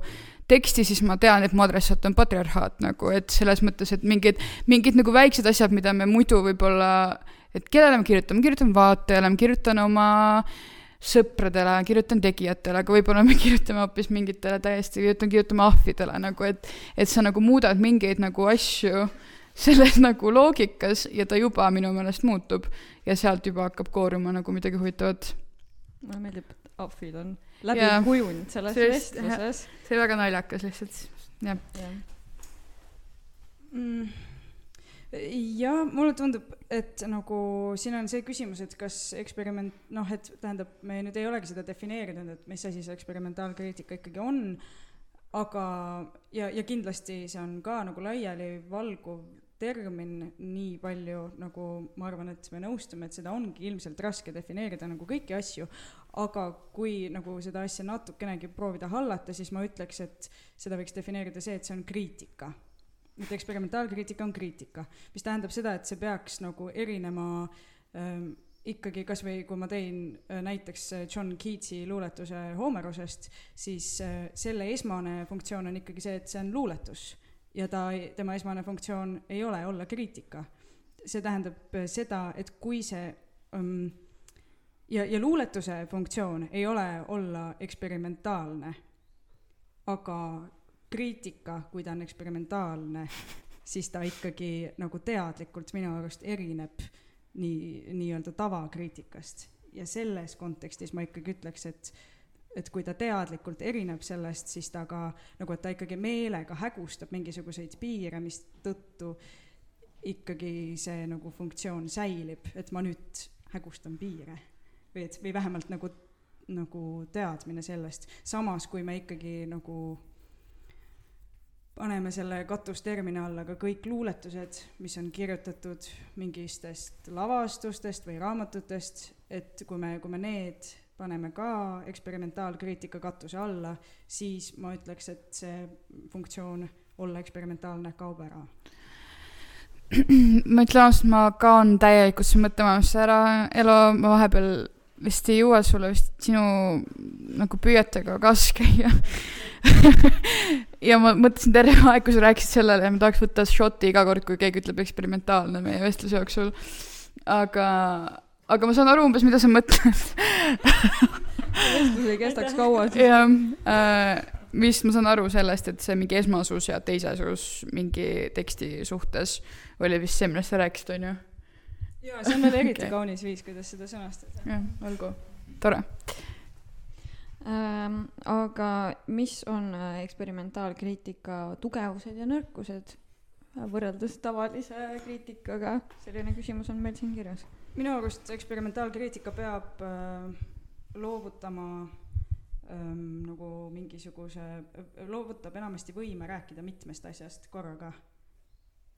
teksti, siis ma tean, et mu adressaat on patriarhaat nagu, et selles mõttes, et mingid, mingid nagu väiksed asjad, mida me muidu võib-olla, et kellele ma kirjutan, ma kirjutan vaatajale, ma kirjutan oma sõpradele, kirjutan tegijatele, aga võib-olla me kirjutame hoopis mingitele täiesti, kirjutan, kirjutame ahvidele nagu, et, et sa nagu muudad mingeid nagu asju selles nagu loogikas ja ta juba minu meelest muutub ja sealt juba hakkab kooruma nagu midagi huvitavat. mulle meeldib, et ahvid on läbi yeah. kujunud selles vestluses. see oli väga naljakas lihtsalt, jah ja. mm jah, mulle tundub, et nagu siin on see küsimus, et kas eksperiment, noh, et tähendab, me nüüd ei olegi seda defineerinud, et mis asi see eksperimentaalkriitika ikkagi on, aga, ja, ja kindlasti see on ka nagu laialivalguv termin nii palju, nagu ma arvan, et me nõustume, et seda ongi ilmselt raske defineerida nagu kõiki asju, aga kui nagu seda asja natukenegi proovida hallata, siis ma ütleks, et seda võiks defineerida see, et see on kriitika. Et eksperimentaalkriitika on kriitika, mis tähendab seda, et see peaks nagu erinema ähm, ikkagi kasvõi kui ma tõin äh, näiteks äh, John Keatsi luuletuse Homerosest, siis äh, selle esmane funktsioon on ikkagi see, et see on luuletus ja ta, tema esmane funktsioon ei ole olla kriitika. see tähendab seda, et kui see um, ja, ja luuletuse funktsioon ei ole olla eksperimentaalne, aga kriitika, kui ta on eksperimentaalne, siis ta ikkagi nagu teadlikult minu arust erineb nii, nii-öelda tavakriitikast. ja selles kontekstis ma ikkagi ütleks, et, et kui ta teadlikult erineb sellest, siis ta ka nagu, et ta ikkagi meelega hägustab mingisuguseid piire, mistõttu ikkagi see nagu funktsioon säilib, et ma nüüd hägustan piire või et, või vähemalt nagu, nagu teadmine sellest, samas kui me ikkagi nagu paneme selle katustermini alla ka kõik luuletused, mis on kirjutatud mingistest lavastustest või raamatutest, et kui me, kui me need paneme ka eksperimentaalkriitika katuse alla, siis ma ütleks, et see funktsioon olla eksperimentaalne kaob ära. Ma ütlen ausalt, ma kaon täielikult su mõttemaailmast ära, Elo, ma vahepeal vist ei jõua sulle vist sinu nagu püüetega kaasas käia ja ma mõtlesin terve aeg, kui sa rääkisid sellele ja ma tahaks võtta šoti iga kord, kui keegi ütleb eksperimentaalne meie vestluse jooksul. aga, aga ma saan aru umbes, mida sa mõtled vestlus ei kestaks kaua. jah äh,, vist ma saan aru sellest, et see mingi esmasus ja teisesus mingi teksti suhtes oli vist see, millest sa rääkisid, on ju jaa, see on veel eriti okay. kaunis viis, kuidas seda sõnastada. jah, olgu, tore ähm,. aga mis on äh, eksperimentaalkriitika tugevused ja nõrkused võrreldes tavalise kriitikaga, selline küsimus on meil siin kirjas. minu arust eksperimentaalkriitika peab äh, loovutama ähm, nagu mingisuguse, loovutab enamasti võime rääkida mitmest asjast korraga.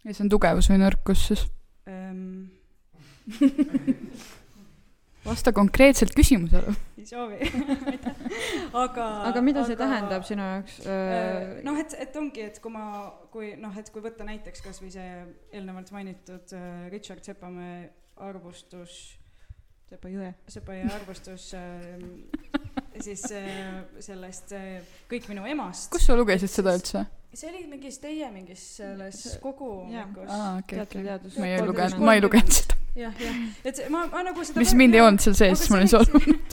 ja see on tugevus või nõrkus siis ähm,? vasta konkreetselt küsimusele. ei soovi aga. aga mida see aga, tähendab sinu jaoks äh,? noh, et, et ongi, et kui ma, kui noh, et kui võtta näiteks kasvõi see eelnevalt mainitud äh, Richard Sepamäe arvustus. Sepajõe. Sepajõe arvustus äh, siis äh, sellest äh, Kõik minu emast. kus sa lugesid seda üldse? see oli mingis teie mingis selles kogumikus. aa, okei, okei. ma ei lugenud, ma ei lugenud seda. Jah, jah, et ma, ma nagu seda mis mind ei olnud seal sees, ma olin solvunud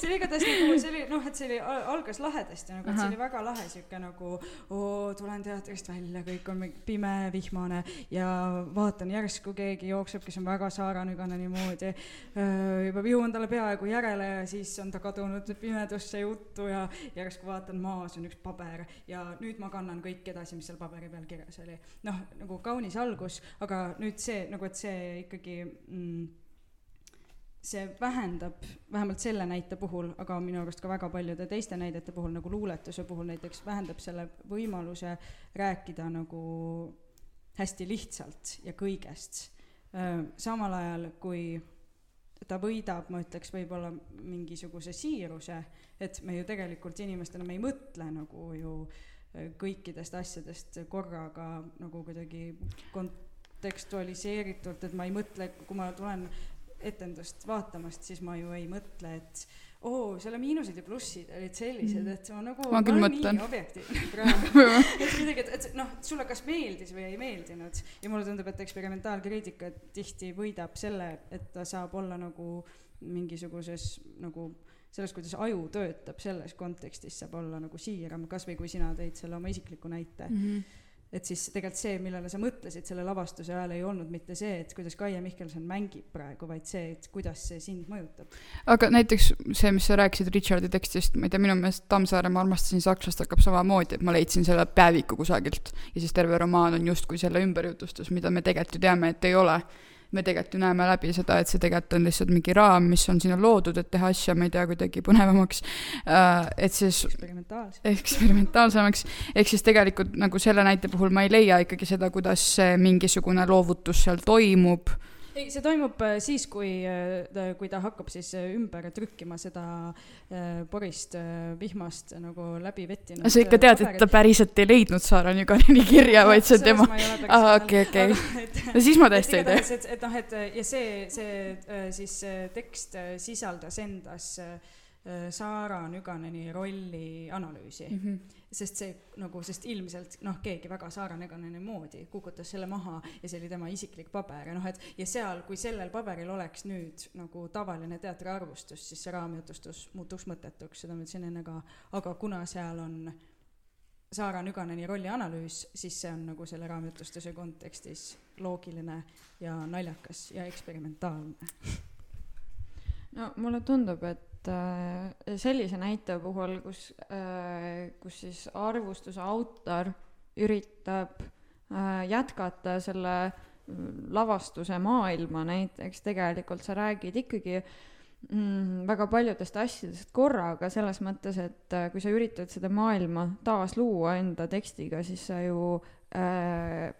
see oli igatahes nagu, see oli noh, et see oli, algas lahedasti nagu, et see oli väga lahe sihuke nagu oo, tulen teatrist välja, kõik on pime, vihmane ja vaatan järsku keegi jookseb, kes on väga saaranügane niimoodi. juba jõuan talle peaaegu järele ja siis on ta kadunud pimedusse juttu ja järsku vaatan, maas on üks paber ja nüüd ma kannan kõik edasi, mis seal paberi peal kirjas oli. noh, nagu kaunis algus, aga nüüd see nagu, et see ikkagi mm, see vähendab, vähemalt selle näite puhul, aga minu arust ka väga paljude teiste näidete puhul, nagu luuletuse puhul näiteks, vähendab selle võimaluse rääkida nagu hästi lihtsalt ja kõigest. samal ajal, kui ta võidab, ma ütleks, võib-olla mingisuguse siiruse, et me ju tegelikult inimestena, me ei mõtle nagu ju kõikidest asjadest korraga nagu kuidagi kontekstualiseeritult, et ma ei mõtle, kui ma tulen etendust vaatamast, siis ma ju ei mõtle, et oo, selle miinused ja plussid olid sellised, et ma nagu ma küll olen nii objektiivne praegu. Et kuidagi, et, et noh, sulle kas meeldis või ei meeldinud. Ja mulle tundub, et eksperimentaalkriitika tihti võidab selle, et ta saab olla nagu mingisuguses nagu selles, kuidas aju töötab, selles kontekstis saab olla nagu siiram, kasvõi kui sina tõid selle oma isikliku näite. Mm. -hmm et siis tegelikult see, millele sa mõtlesid selle lavastuse ajal, ei olnud mitte see, et kuidas Kaie Mihkelson mängib praegu, vaid see, et kuidas see sind mõjutab. aga näiteks see, mis sa rääkisid Richardi tekstist, ma ei tea, minu meelest Tammsaare Ma armastasin sakslast hakkab samamoodi, et ma leidsin selle päeviku kusagilt ja siis terve romaan on justkui selle ümberjutustus, mida me tegelikult ju teame, et ei ole me tegelikult ju näeme läbi seda, et see tegelikult on lihtsalt mingi raam, mis on sinna loodud, et teha asja, ma ei tea, kuidagi põnevamaks. et siis eksperimentaalsemaks, ehk siis tegelikult nagu selle näite puhul ma ei leia ikkagi seda, kuidas mingisugune loovutus seal toimub ei, see toimub äh, siis, kui, äh, kui ta hakkab siis äh, ümber trükkima seda porist vihmast nagu läbi vettinud. sa ikka tead, et ta päriselt ei leidnud Saara Nüganeni kirja, vaid see on tema. aa, okei, okei. no siis ma tõesti ei tea. et, noh, et ja see, see siis tekst sisaldas endas Saara Nüganeni rolli analüüsi mm. -hmm sest see nagu, sest ilmselt noh, keegi väga saaranegane moodi kukutas selle maha ja see oli tema isiklik paber ja noh, et ja seal, kui sellel paberil oleks nüüd nagu tavaline teatriarvustus, siis see raamjutustus muutuks mõttetuks, seda ma ütlesin enne ka, aga kuna seal on Saara Nüganeni rolli analüüs, siis see on nagu selle raamjutustuse kontekstis loogiline ja naljakas ja eksperimentaalne. no mulle tundub, et et äh, sellise näite puhul, kus, äh, kus siis arvustuse autor üritab äh, jätkata selle lavastuse maailma näiteks, tegelikult sa räägid ikkagi mm, väga paljudest asjadest korraga, selles mõttes, et kui sa üritad seda maailma taasluua enda tekstiga, siis sa ju äh,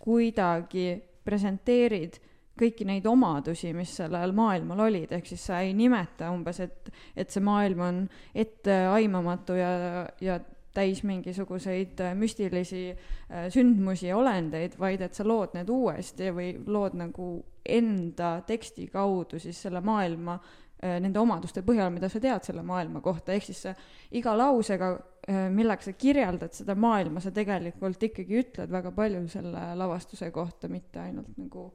kuidagi presenteerid kõiki neid omadusi, mis sellel maailmal olid, ehk siis sa ei nimeta umbes, et, et see maailm on etteaimamatu ja, ja täis mingisuguseid müstilisi äh, sündmusi ja olendeid, vaid et sa lood need uuesti või lood nagu enda teksti kaudu siis selle maailma äh, nende omaduste põhjal, mida sa tead selle maailma kohta, ehk siis sa iga lausega, äh, millega sa kirjeldad seda maailma, sa tegelikult ikkagi ütled väga palju selle lavastuse kohta, mitte ainult nagu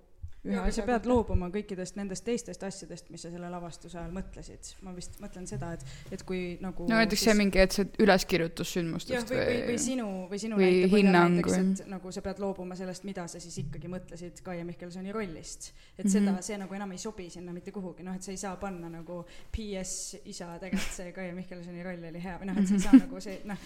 ühe asja. sa pead loobuma kõikidest nendest teistest asjadest, mis sa selle lavastuse ajal mõtlesid. ma vist mõtlen seda, et, et kui nagu. no näiteks siis... see mingi, et see üleskirjutus sündmustest või, või, või sinu, või sinu või näite põhjal näiteks, et nagu sa pead loobuma sellest, mida sa siis ikkagi mõtlesid Kaie Mihkelsoni rollist. et mm -hmm. seda, see nagu enam ei sobi sinna mitte kuhugi, noh, et sa ei saa panna nagu PS isa, tegelikult see Kaie Mihkelsoni roll oli hea või noh, et sa ei saa nagu see, noh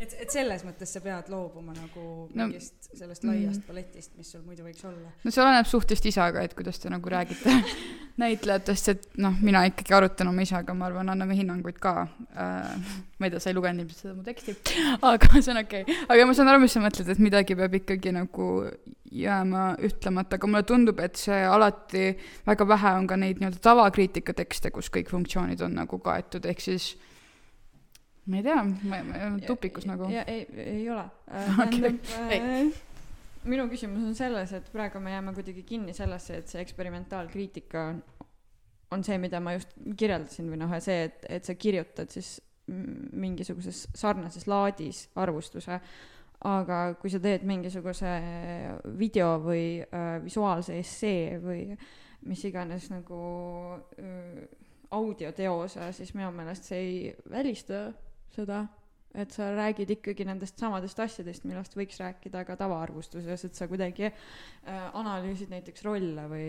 et, et selles mõttes sa pead loobuma nagu no, mingist sellest laiast mm. paletist, mis sul muidu võiks olla. no see oleneb suhtest isaga, et kuidas te nagu räägite näitlejatest, et noh, mina ikkagi arutan oma isaga, ma arvan, anname hinnanguid ka äh,. ma ei tea, sa ei lugenud ilmselt seda mu teksti, aga see on okei okay.. aga ma saan aru, mis sa mõtled, et midagi peab ikkagi nagu jääma ütlemata, aga mulle tundub, et see alati, väga vähe on ka neid nii-öelda tavakriitika tekste, kus kõik funktsioonid on nagu kaetud, ehk siis ma ei tea, ma, ma olen tupikus ja, nagu. ei, ei ole äh,. Okay. Äh, minu küsimus on selles, et praegu me jääme kuidagi kinni sellesse, et see eksperimentaalkriitika on, on see, mida ma just kirjeldasin või noh, see, et, et sa kirjutad siis mingisuguses sarnases laadis arvustuse, aga kui sa teed mingisuguse video või äh, visuaalse essee või mis iganes nagu äh, audioteose, siis minu meelest see ei välista seda, et sa räägid ikkagi nendest samadest asjadest, millest võiks rääkida ka tavaarvustuses, et sa kuidagi äh, analüüsid näiteks rolle või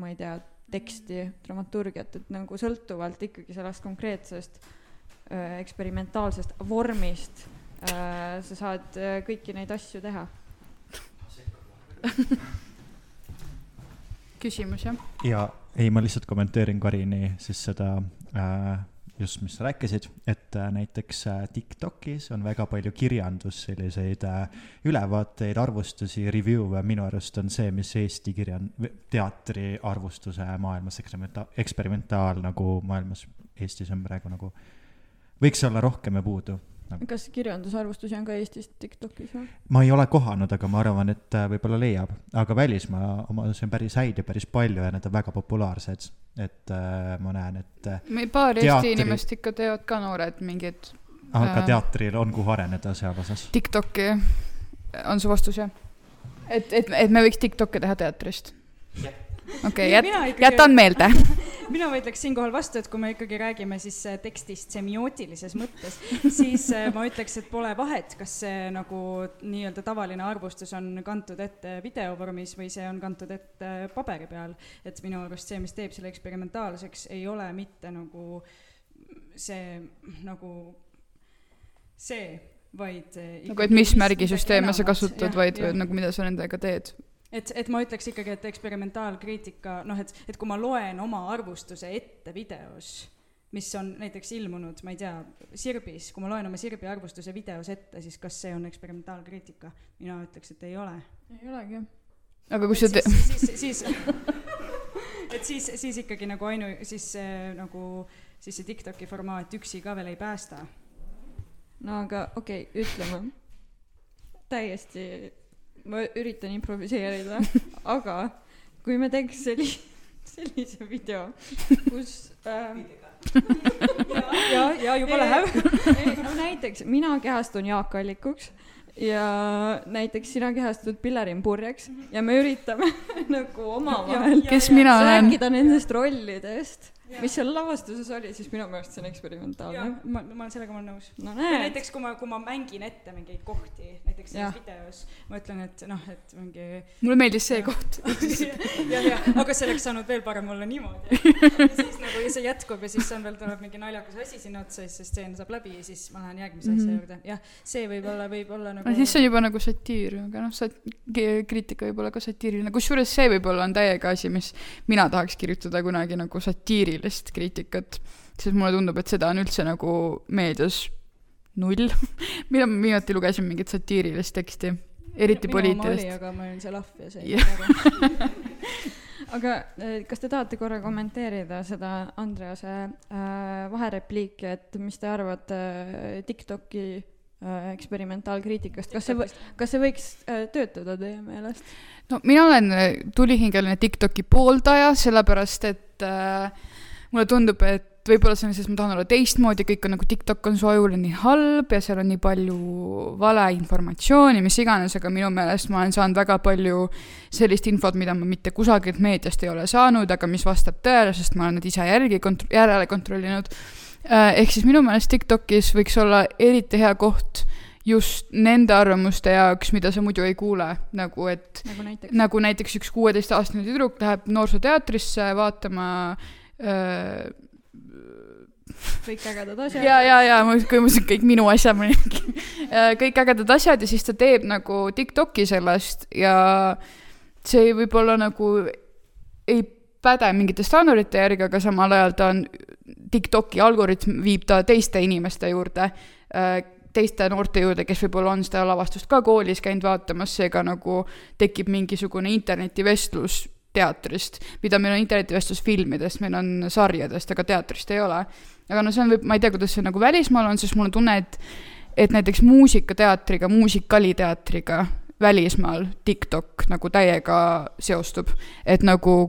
ma ei tea, teksti, dramaturgiat, et nagu sõltuvalt ikkagi sellest konkreetsest äh, eksperimentaalsest vormist äh, sa saad äh, kõiki neid asju teha küsimus, jah? ja ei, ma lihtsalt kommenteerin Karini siis seda äh, just, mis sa rääkisid, et äh, näiteks äh, TikTokis on väga palju kirjandus, selliseid äh, ülevaateid, arvustusi, review'e, minu arust on see, mis Eesti kirjan-, teatri arvustuse maailmas eksperimenta-, eksperimentaal nagu maailmas, Eestis on praegu nagu, võiks olla rohkem ja puudu nagu. kas kirjandusarvustusi on ka Eestis TikTokis või? ma ei ole kohanud, aga ma arvan, et äh, võib-olla leiab, aga välismaa omadusi on päris häid ja päris palju ja need on väga populaarsed. et äh, ma näen, et äh, meil paar teatri... Eesti inimest ikka teevad ka noored mingid aga äh, teatril on kuhu areneda seal osas. TikToki on su vastus, jah? et, et, et me võiks TikTok'e teha teatrist? Okei okay,, jät-, jätan meelde mina võitleks siinkohal vastu, et kui me ikkagi räägime siis äh, tekstist semiootilises mõttes, siis äh, ma ütleks, et pole vahet, kas see nagu nii-öelda tavaline arvustus on kantud ette videovormis või see on kantud ette paberi peal. et minu arust see, mis teeb selle eksperimentaalseks, ei ole mitte nagu see nagu see, vaid äh, nagu, et mis märgisüsteeme sa kasutad, vaid ja. nagu mida sa nendega teed et, et ma ütleks ikkagi, et eksperimentaalkriitika, noh, et, et kui ma loen oma arvustuse ette videos, mis on näiteks ilmunud, ma ei tea, Sirbis, kui ma loen oma Sirbi arvustuse videos ette, siis kas see on eksperimentaalkriitika? mina ütleks, et ei ole. ei olegi. aga kui sa te-. siis, siis, siis, et siis, siis ikkagi nagu ainu-, siis see nagu, siis see TikToki formaat üksi ka veel ei päästa. no aga okei okay,, ütleme täiesti ma üritan improviseerida aga kui me teeks selli-, sellise video, kus ähm, ja, ja juba läheb. no näiteks mina kehastun Jaak Allikuks ja näiteks sina kehastud Pillerin Purjeks ja me üritame nagu omavahel rääkida nendest rollidest mis seal lavastuses oli, siis minu meelest see on eksperimentaalne. ma, ma olen sellega ma olen nõus no,. näiteks kui ma, kui ma mängin ette mingeid kohti, näiteks selles videos, ma ütlen, et noh, et mingi. mulle meeldis see koht jah, jah, aga see oleks saanud veel parem olla niimoodi. ja siis nagu ja see jätkub ja siis on veel, tuleb mingi naljakas asi sinna otsa, siis see stseen saab läbi ja siis ma lähen järgmise mm -hmm. asja mhm. juurde. jah, see võib-olla, võib-olla nagu. siis see on juba nagu satiir, aga noh, sat-, kriitika võib olla ka satiiriline, kusjuures see võib-olla on täiega asi, mis mina tahaks kirjutada kunagi nagu satiiri poliitilist kriitikat, sest mulle tundub, et seda on üldse nagu meedias null mina viimati lugesin mingit satiirilist teksti, eriti poliitilist. aga ma olin see lahv ja see yeah. aga eh, kas te tahate korra kommenteerida seda Andrease äh, vaherepliiki, et mis te arvate äh, TikToki äh, eksperimentaalkriitikast, kas see, kas see võiks äh, töötada teie meelest? no mina olen tulihingeline TikToki pooldaja, sellepärast et äh, mulle tundub, et võib-olla see on siis, ma tahan olla teistmoodi, kõik on nagu TikTok on su ajule nii halb ja seal on nii palju valeinformatsiooni, mis iganes, aga minu meelest ma olen saanud väga palju sellist infot, mida ma mitte kusagilt meediast ei ole saanud, aga mis vastab tõele, sest ma olen need ise järgi kont-, järele kontrollinud. Äh, ehk siis minu meelest TikTokis võiks olla eriti hea koht just nende arvamuste jaoks, mida sa muidu ei kuule, nagu et nagu näiteks, nagu näiteks üks kuueteistaastane tüdruk läheb noorsooteatrisse vaatama Äh, kõik ägedad asjad. ja, ja, ja ma mõtlesin kõik minu asjad muidugi äh, kõik ägedad asjad ja siis ta teeb nagu Tiktoki sellest ja see võib-olla nagu ei päde mingite standardite järgi, aga samal ajal ta on, Tiktoki algoritm viib ta teiste inimeste juurde, äh, teiste noorte juurde, kes võib-olla on seda lavastust ka koolis käinud vaatamas, seega nagu tekib mingisugune internetivestlus teatrist, mida meil on internetivestlus filmidest, meil on sarjadest, aga teatrist ei ole. aga no see on, ma ei tea, kuidas see nagu välismaal on, sest mul on tunne, et et näiteks muusikateatriga, muusikaliteatriga välismaal TikTok nagu täiega seostub, et nagu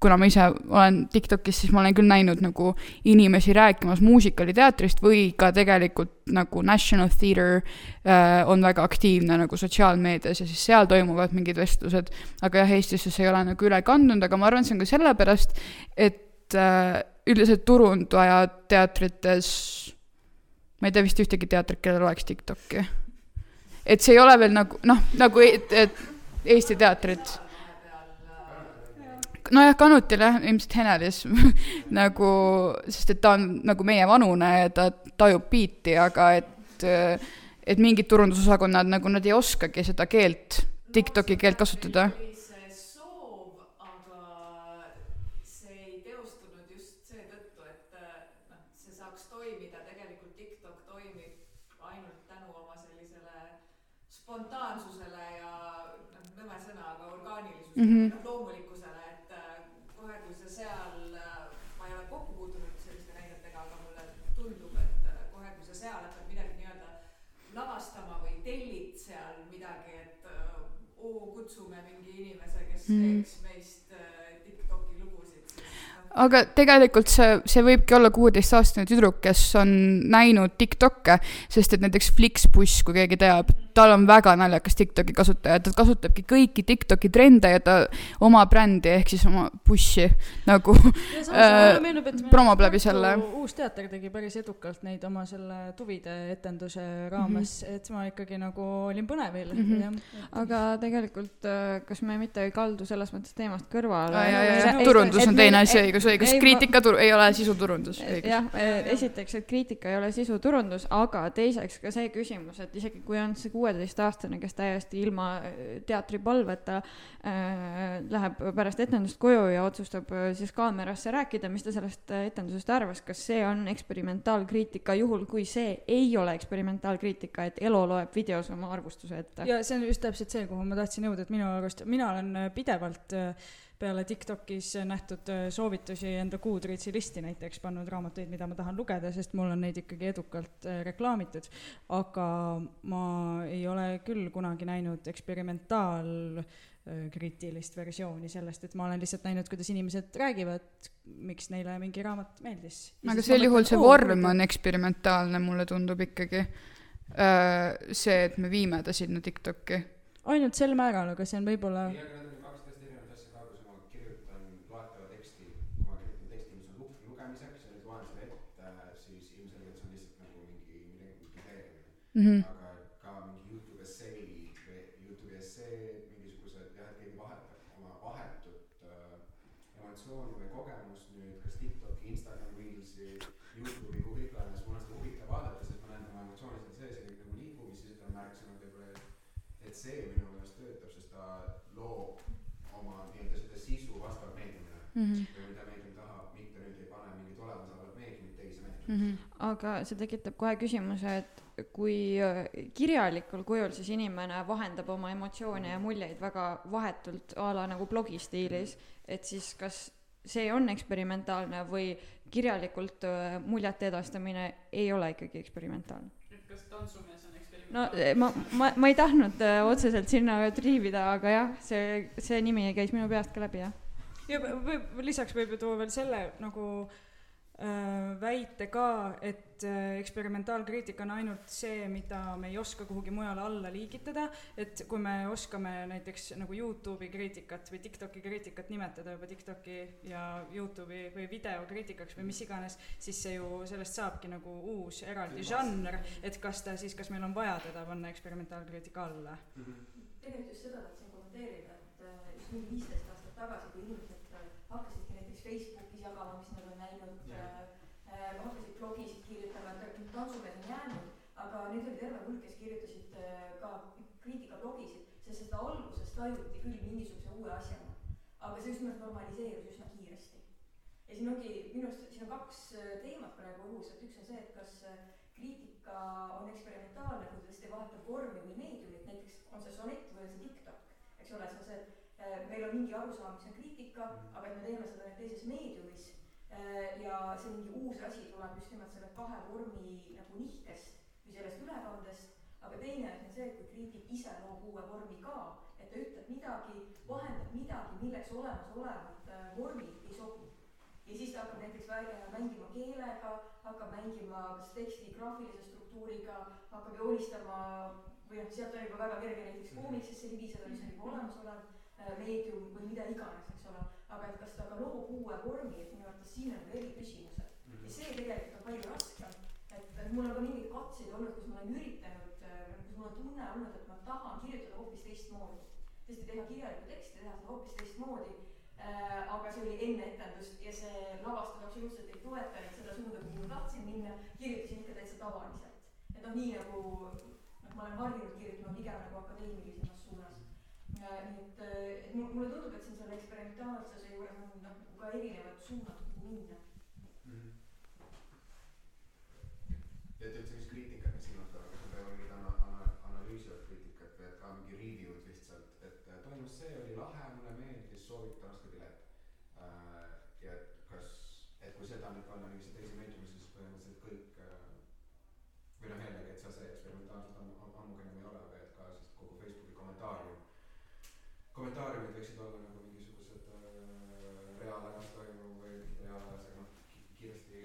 kuna ma ise olen TikTokis, siis ma olen küll näinud nagu inimesi rääkimas muusikaliteatrist või ka tegelikult nagu National Theatre äh, on väga aktiivne nagu sotsiaalmeedias ja siis seal toimuvad mingid vestlused. aga jah, Eestisse see ei ole nagu üle kandunud, aga ma arvan, see on ka sellepärast, et äh, üldiselt turundaja teatrites, ma ei tea vist ühtegi teatrit, kellel oleks TikTok'i. et see ei ole veel nagu noh, nagu et, et Eesti teatrid nojah, Kanutil jah, ilmselt Henelis nagu, sest et ta on nagu meie vanune ja ta tajub biiti, aga et, et mingid turundusosakonnad nagu nad ei oskagi seda keelt, Tiktoki keelt kasutada. Spontaansusele ja noh, nõme sõna, aga orgaanilisusele. Mm, -hmm. Kes Mhm. mm. teeks meist äh, Tiktoki lugusid, aga tegelikult see, see võibki olla kuueteistaastane tüdruk, kes on näinud Tiktok'e, sest et näiteks Flixbus, kui keegi teab, tal on väga naljakas Tiktoki kasutaja, ta kasutabki kõiki Tiktoki trende ja ta oma brändi ehk siis oma bussi nagu Äh, et promob läbi selle. uus teater tegi päris edukalt neid oma selle tuvide etenduse raames mm, -hmm. et ma ikkagi nagu olin põnevil Mhm. jah. aga tegelikult, kas me mitte ei kaldu selles mõttes teemast kõrvale? turundus on teine asi, õigus, õigus, kriitika tur-, ei ole sisuturundus, jah, esiteks, et kriitika ei ole sisuturundus, aga teiseks ka see küsimus, et isegi kui on see kuueteistaastane, kes täiesti ilma äh, teatripalveta äh, läheb pärast etendust koju ja otsustab äh, siis kaamerasse rääkida, mis ta sellest äh, etendusest arvas, kas see on eksperimentaalkriitika, juhul kui see ei ole eksperimentaalkriitika, et Elo loeb videos oma arvustuse ette. ja see on just täpselt see, kuhu ma tahtsin jõuda, et minu arust, mina olen pidevalt äh, peale Tiktokis nähtud äh, soovitusi enda Goodreadsi listi näiteks pannud raamatuid, mida ma tahan lugeda, sest mul on neid ikkagi edukalt äh, reklaamitud. aga ma ei ole küll kunagi näinud eksperimentaalkriitilist versiooni sellest, et ma olen lihtsalt näinud, kuidas inimesed räägivad, miks neile mingi raamat meeldis. aga sel juhul see vorm on eksperimentaalne, mulle tundub ikkagi. see, et me viime ta sinna Tiktoki. ainult sel määral, aga see on võib-olla ei, aga need on ju kaks täiesti erinevat asja ka, kui ma kirjutan loetava teksti, kui ma kirjutan teksti, mis on lu-, lugemiseks ja nüüd loen selle ette, siis ilmselgelt see on lihtsalt nagu mingi millegi dikteerimine Mm -hmm. aga ka mingi Youtube või Youtube'i essee, mingisugused jah, et keegi vahetab oma vahetut äh, emotsiooni või kogemust nüüd kas Tiktoki, Instagram Reelsi, Youtube'i, kuhu iganes, mul on seda huvitav vaadata, sest ma näen tema emotsioone seal sees ja kõik nagu liigub ja siis ütleme märksõnad võib-olla, et see minu meelest töötab, sest ta loob oma nii-öelda seda sisu vastavalt meediumile Mm -hmm. või mida meedium tahab, mitte nüüd ei pane mingit olemasolevat meediumit teise meediumisse Mm -hmm. aga see tekitab kohe küsimuse, et kui äh, kirjalikul kujul siis inimene vahendab oma emotsioone ja muljeid väga vahetult a la nagu blogi stiilis, et siis kas see on eksperimentaalne või kirjalikult äh, muljete edastamine ei ole ikkagi eksperimentaalne? kas tantsumees on no eh, ma, ma, ma ei tahtnud äh, otseselt sinna triivida, aga jah, see, see nimi käis minu peast ka läbi, jah. ja lisaks võib ju tuua veel selle nagu äh, väite ka, et äh, eksperimentaalkriitika on ainult see, mida me ei oska kuhugi mujale alla liigitada, et kui me oskame näiteks nagu Youtube'i kriitikat või TikToki kriitikat nimetada juba TikToki ja Youtube'i või videokriitikaks või mis iganes, siis see ju, sellest saabki nagu uus eraldi žanr, et kas ta siis, kas meil on vaja teda panna eksperimentaalkriitika alla? Tegelikult just seda tahtsin kommenteerida, et äh, just mingi viisteist aastat tagasi, kui inimesed äh, hakkasidki näiteks Facebookis jagama, mis nad on näinud Jah. äh,, äh, hakkasid blogisid kirjutama, et tegelikult tantsumees on jäänud, nüüd oli terve hulk, kes kirjutasid äh, ka kriitikablogisid, sest seda alguses tajuti küll mingisuguse uue asjana, aga see just nimelt normaliseerus üsna kiiresti. ja siin ongi minu arust, siin on kaks äh, teemat praegu õhus, et üks on see, et kas äh, kriitika on eksperimentaalne, kui ta tõesti vahetab vormi või meediumit, näiteks on see sonett või on see TikTok, eks ole, see on see, meil on mingi arusaam, mis on kriitika, aga et me teeme seda nüüd teises meediumis ja see mingi uus asi tuleb just nimelt selle kahe vormi nagu nihkest või sellest ülekandest, aga teine asi on see, et kui kriitik ise loob uue vormi ka, et ta ütleb midagi, vahendab midagi, milleks olemasolevad äh, vormid ei sobi ja siis ta hakkab näiteks välja mängima keelega, hakkab mängima kas teksti graafilise struktuuriga, hakkab joonistama või noh, sealt on juba väga kerge näiteks koomiksisse libiseda, mis on juba olemasolev äh, meedium või mida iganes, eks ole. aga et kas ta ka loob uue vormi, et minu arvates siin on veel eriküsimused ja see tegelikult on palju raskem. Et et mul on ka mingeid katseid olnud, kus ma olen üritanud, kus mul on tunne olnud, et ma tahan kirjutada hoopis teistmoodi. tõesti teha kirjalikku teksti, teha seda hoopis teistmoodi äh, aga see oli enne etendust ja see lavastus absoluutselt ei toetanud seda suunda, kuhu ma tahtsin minna, kirjutasin ikka täitsa tavaliselt. et noh, nii nagu noh, ma olen harjunud kirjutama pigem nagu akadeemilisemas suunas. nii et, et mul- mulle tundub, et siin selle eksperimentaalsuse juures on noh, nagu ka erinevad suunad, kuhu minna. Ja et üldse, mis kriitikat me silmas peame, kas me peame mingit ana-, ana-, analüüsivat kriitikat või kommentaariumid võiksid olla nagu mingisugused äh, reaalajas toimuv või mitte reaalajas, aga noh, kiiresti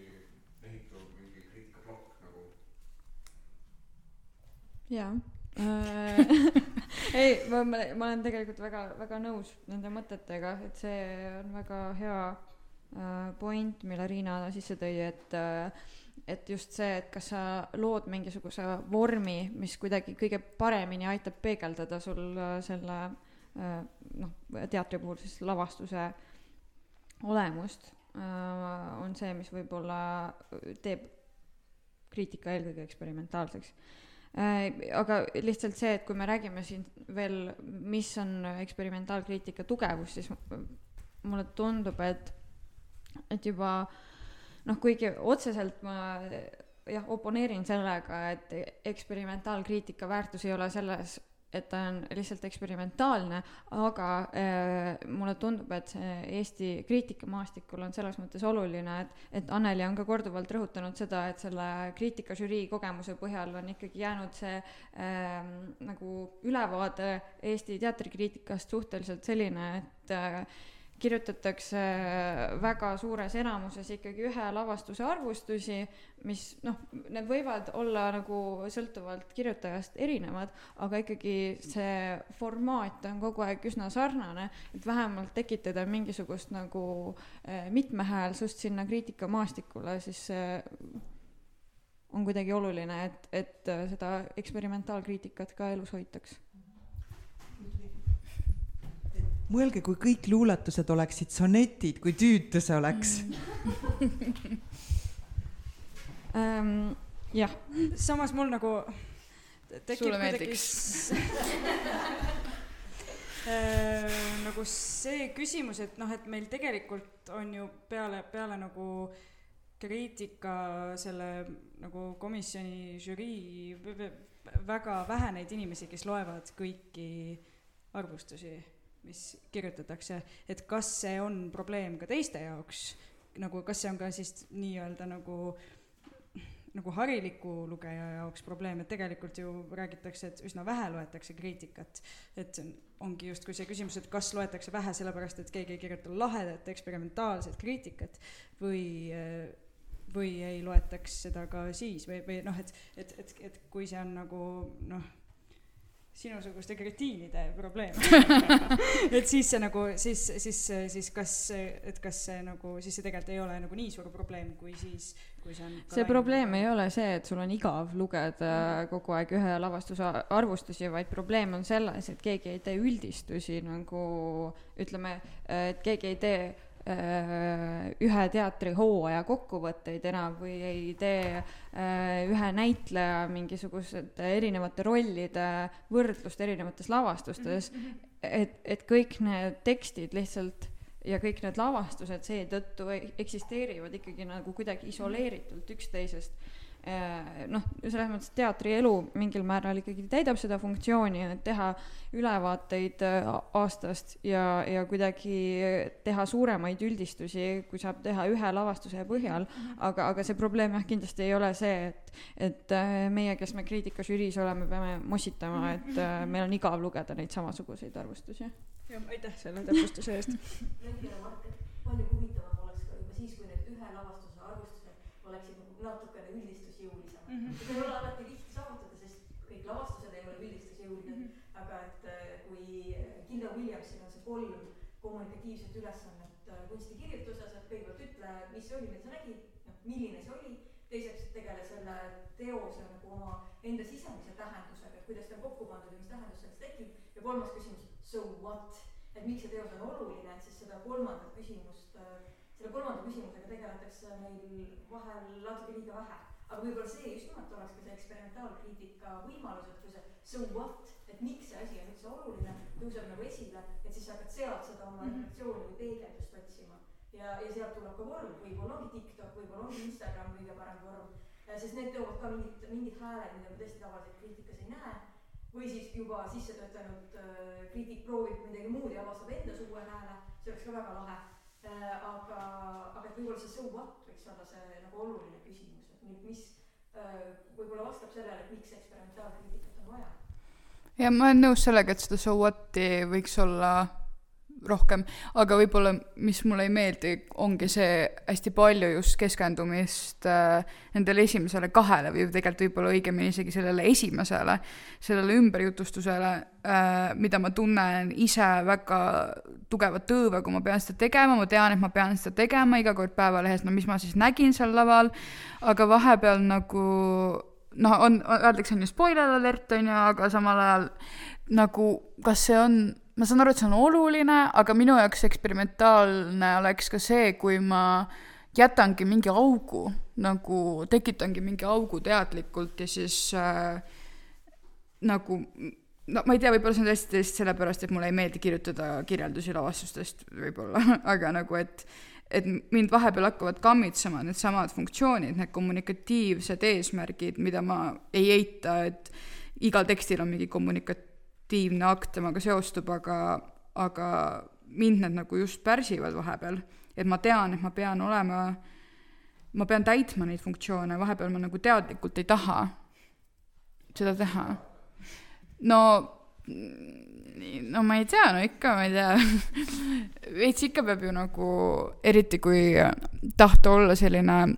ehituv mingi kriitikaplokk nagu. Jaa äh, ei, ma, ma, ma olen tegelikult väga, väga nõus nende mõtetega, et see on väga hea äh, point, mille Riina sisse tõi, et äh, et just see, et kas sa lood mingisuguse vormi, mis kuidagi kõige paremini aitab peegeldada sul selle noh, teatri puhul siis lavastuse olemust, on see, mis võib-olla teeb kriitika eelkõige eksperimentaalseks. Aga lihtsalt see, et kui me räägime siin veel, mis on eksperimentaalkriitika tugevus, siis mulle tundub, et, et juba äh, noh, kuigi otseselt ma jah, oponeerin sellega, et eksperimentaalkriitika väärtus ei ole selles, et ta on lihtsalt eksperimentaalne, aga äh, mulle tundub, et see Eesti kriitikamaastikul on selles mõttes oluline, et, et Anneli on ka korduvalt rõhutanud seda, et selle kriitikažürii kogemuse põhjal on ikkagi jäänud see äh, nagu ülevaade Eesti teatrikriitikast suhteliselt selline, et äh, kirjutatakse väga suures enamuses ikkagi ühe lavastuse arvustusi, mis noh, need võivad olla nagu sõltuvalt kirjutajast erinevad, aga ikkagi see formaat on kogu aeg üsna sarnane, et vähemalt tekitada mingisugust nagu eh, mitmehäälsust sinna kriitikamaastikule, siis see on kuidagi oluline, et, et seda eksperimentaalkriitikat ka elus hoitaks mõelge, kui kõik luuletused oleksid sonetid, kui tüütu see oleks. Um, jah, samas mul nagu tekib meeldiks. äh, nagu see küsimus, et noh, et meil tegelikult on ju peale, peale nagu kriitika selle nagu komisjoni žürii väga vähe neid inimesi, kes loevad kõiki arvustusi mis kirjutatakse, et kas see on probleem ka teiste jaoks, nagu kas see on ka siis nii-öelda nagu nagu hariliku lugeja jaoks probleem, et tegelikult ju räägitakse, et üsna vähe loetakse kriitikat. et ongi justkui see küsimus, et kas loetakse vähe sellepärast, et keegi ei kirjuta lahedat eksperimentaalset kriitikat või või ei loetaks seda ka siis või, või noh, et, et, et, et kui see on nagu noh sinusuguste kretiinide probleem et siis see nagu, siis, siis, siis kas, et kas see nagu, siis see tegelikult ei ole nagu nii suur probleem, kui siis, kui see on see probleem ei ole see, et sul on igav lugeda mm. kogu aeg ühe lavastuse arvustusi, vaid probleem on selles, et keegi ei tee üldistusi nagu ütleme, et keegi ei tee ühe teatrihooaja kokkuvõtteid enam või ei tee äh, ühe näitleja mingisugused erinevate rollide võrdlust erinevates lavastustes, mhm, mhm. et, et kõik need tekstid lihtsalt ja kõik need lavastused seetõttu eksisteerivad ikkagi nagu kuidagi isoleeritult üksteisest Äh, noh, selles mõttes teatrielu mingil määral ikkagi täidab seda funktsiooni, et teha ülevaateid äh, aastast ja, ja kuidagi teha suuremaid üldistusi, kui saab teha ühe lavastuse põhjal, mhm. aga, aga see probleem jah, kindlasti ei ole see, et, et äh, meie, kes me kriitikažüriis oleme, peame mossitama, et meil on igav lugeda neid samasuguseid arvustusi. jah, aitäh selle täpsustuse eest. palju huvitavam oleks ka juba siis, kui need ühe lavastuse arvustused oleksid natukene üldist seda ei ole alati lihtne saavutada, sest kõik lavastused ei ole üldistusjõulised mm, -hmm. aga et äh, kui Gilda Williamsil on see kolm kommunikatiivset ülesannet äh, kunstikirjutuses, et kõigepealt ütle, mis see oli, mida sa nägid, noh, milline see oli, teiseks tegele selle teose nagu oma enda sisemise tähendusega, et kuidas ta on kokku pandud ja mis tähendus sellest tekib, ja kolmas küsimus, so what, et miks see teos on oluline, et siis seda kolmandat küsimust, äh, selle kolmanda küsimusega tegeletakse meil vahel natuke liiga vähe aga võib-olla see just nimelt oleks ka see eksperimentaalkriitika võimalus, et kui see so what, et miks see asi on üldse oluline, tõuseb nagu esile, et siis sa hakkad sealt seda oma mhm. refleksiooni või peegeldust otsima. ja, ja sealt tuleb ka vorm, võib-olla ongi TikTok, võib-olla ongi Instagram kõige parem vorm, sest need toovad ka mingid, mingid hääled, mida me tõesti tavaliselt kriitikas ei näe või siis juba sisse töötanud äh, kriitik proovib midagi muud ja avastab endas uue hääle, see oleks ka väga lahe äh,. aga, aga et võib-olla see so what võiks olla see nagu oluline küsimus nüüd, mis äh, võib-olla vastab sellele, et miks eksperimentaalkriitikat on vaja. Ja ma olen nõus sellega, et seda so what'i võiks olla rohkem, aga võib-olla, mis mulle ei meeldi, ongi see hästi palju just keskendumist äh, nendele esimesele kahele või tegelikult võib-olla õigemini isegi sellele esimesele, sellele ümberjutustusele äh,, mida ma tunnen ise väga tugevat tõõve, kui ma pean seda tegema, ma tean, et ma pean seda tegema iga kord Päevalehes, no mis ma siis nägin seal laval, aga vahepeal nagu noh, on, öeldakse, on ju spoiler alert, on ju, aga samal ajal nagu kas see on ma saan aru, et see on oluline, aga minu jaoks eksperimentaalne oleks ka see, kui ma jätangi mingi augu, nagu tekitangi mingi augu teadlikult ja siis äh, nagu no ma ei tea, võib-olla see on tõesti lihtsalt sellepärast, et mulle ei meeldi kirjutada kirjeldusi lavastustest võib-olla aga nagu, et et mind vahepeal hakkavad kammitsema needsamad funktsioonid, need kommunikatiivsed eesmärgid, mida ma ei eita, et igal tekstil on mingi kommunika-, aktiivne akt temaga seostub, aga, aga mind need nagu just pärsivad vahepeal. et ma tean, et ma pean olema, ma pean täitma neid funktsioone, vahepeal ma nagu teadlikult ei taha seda teha. no, no ma ei tea, no ikka, ma ei tea veits ikka peab ju nagu, eriti kui tahta olla selline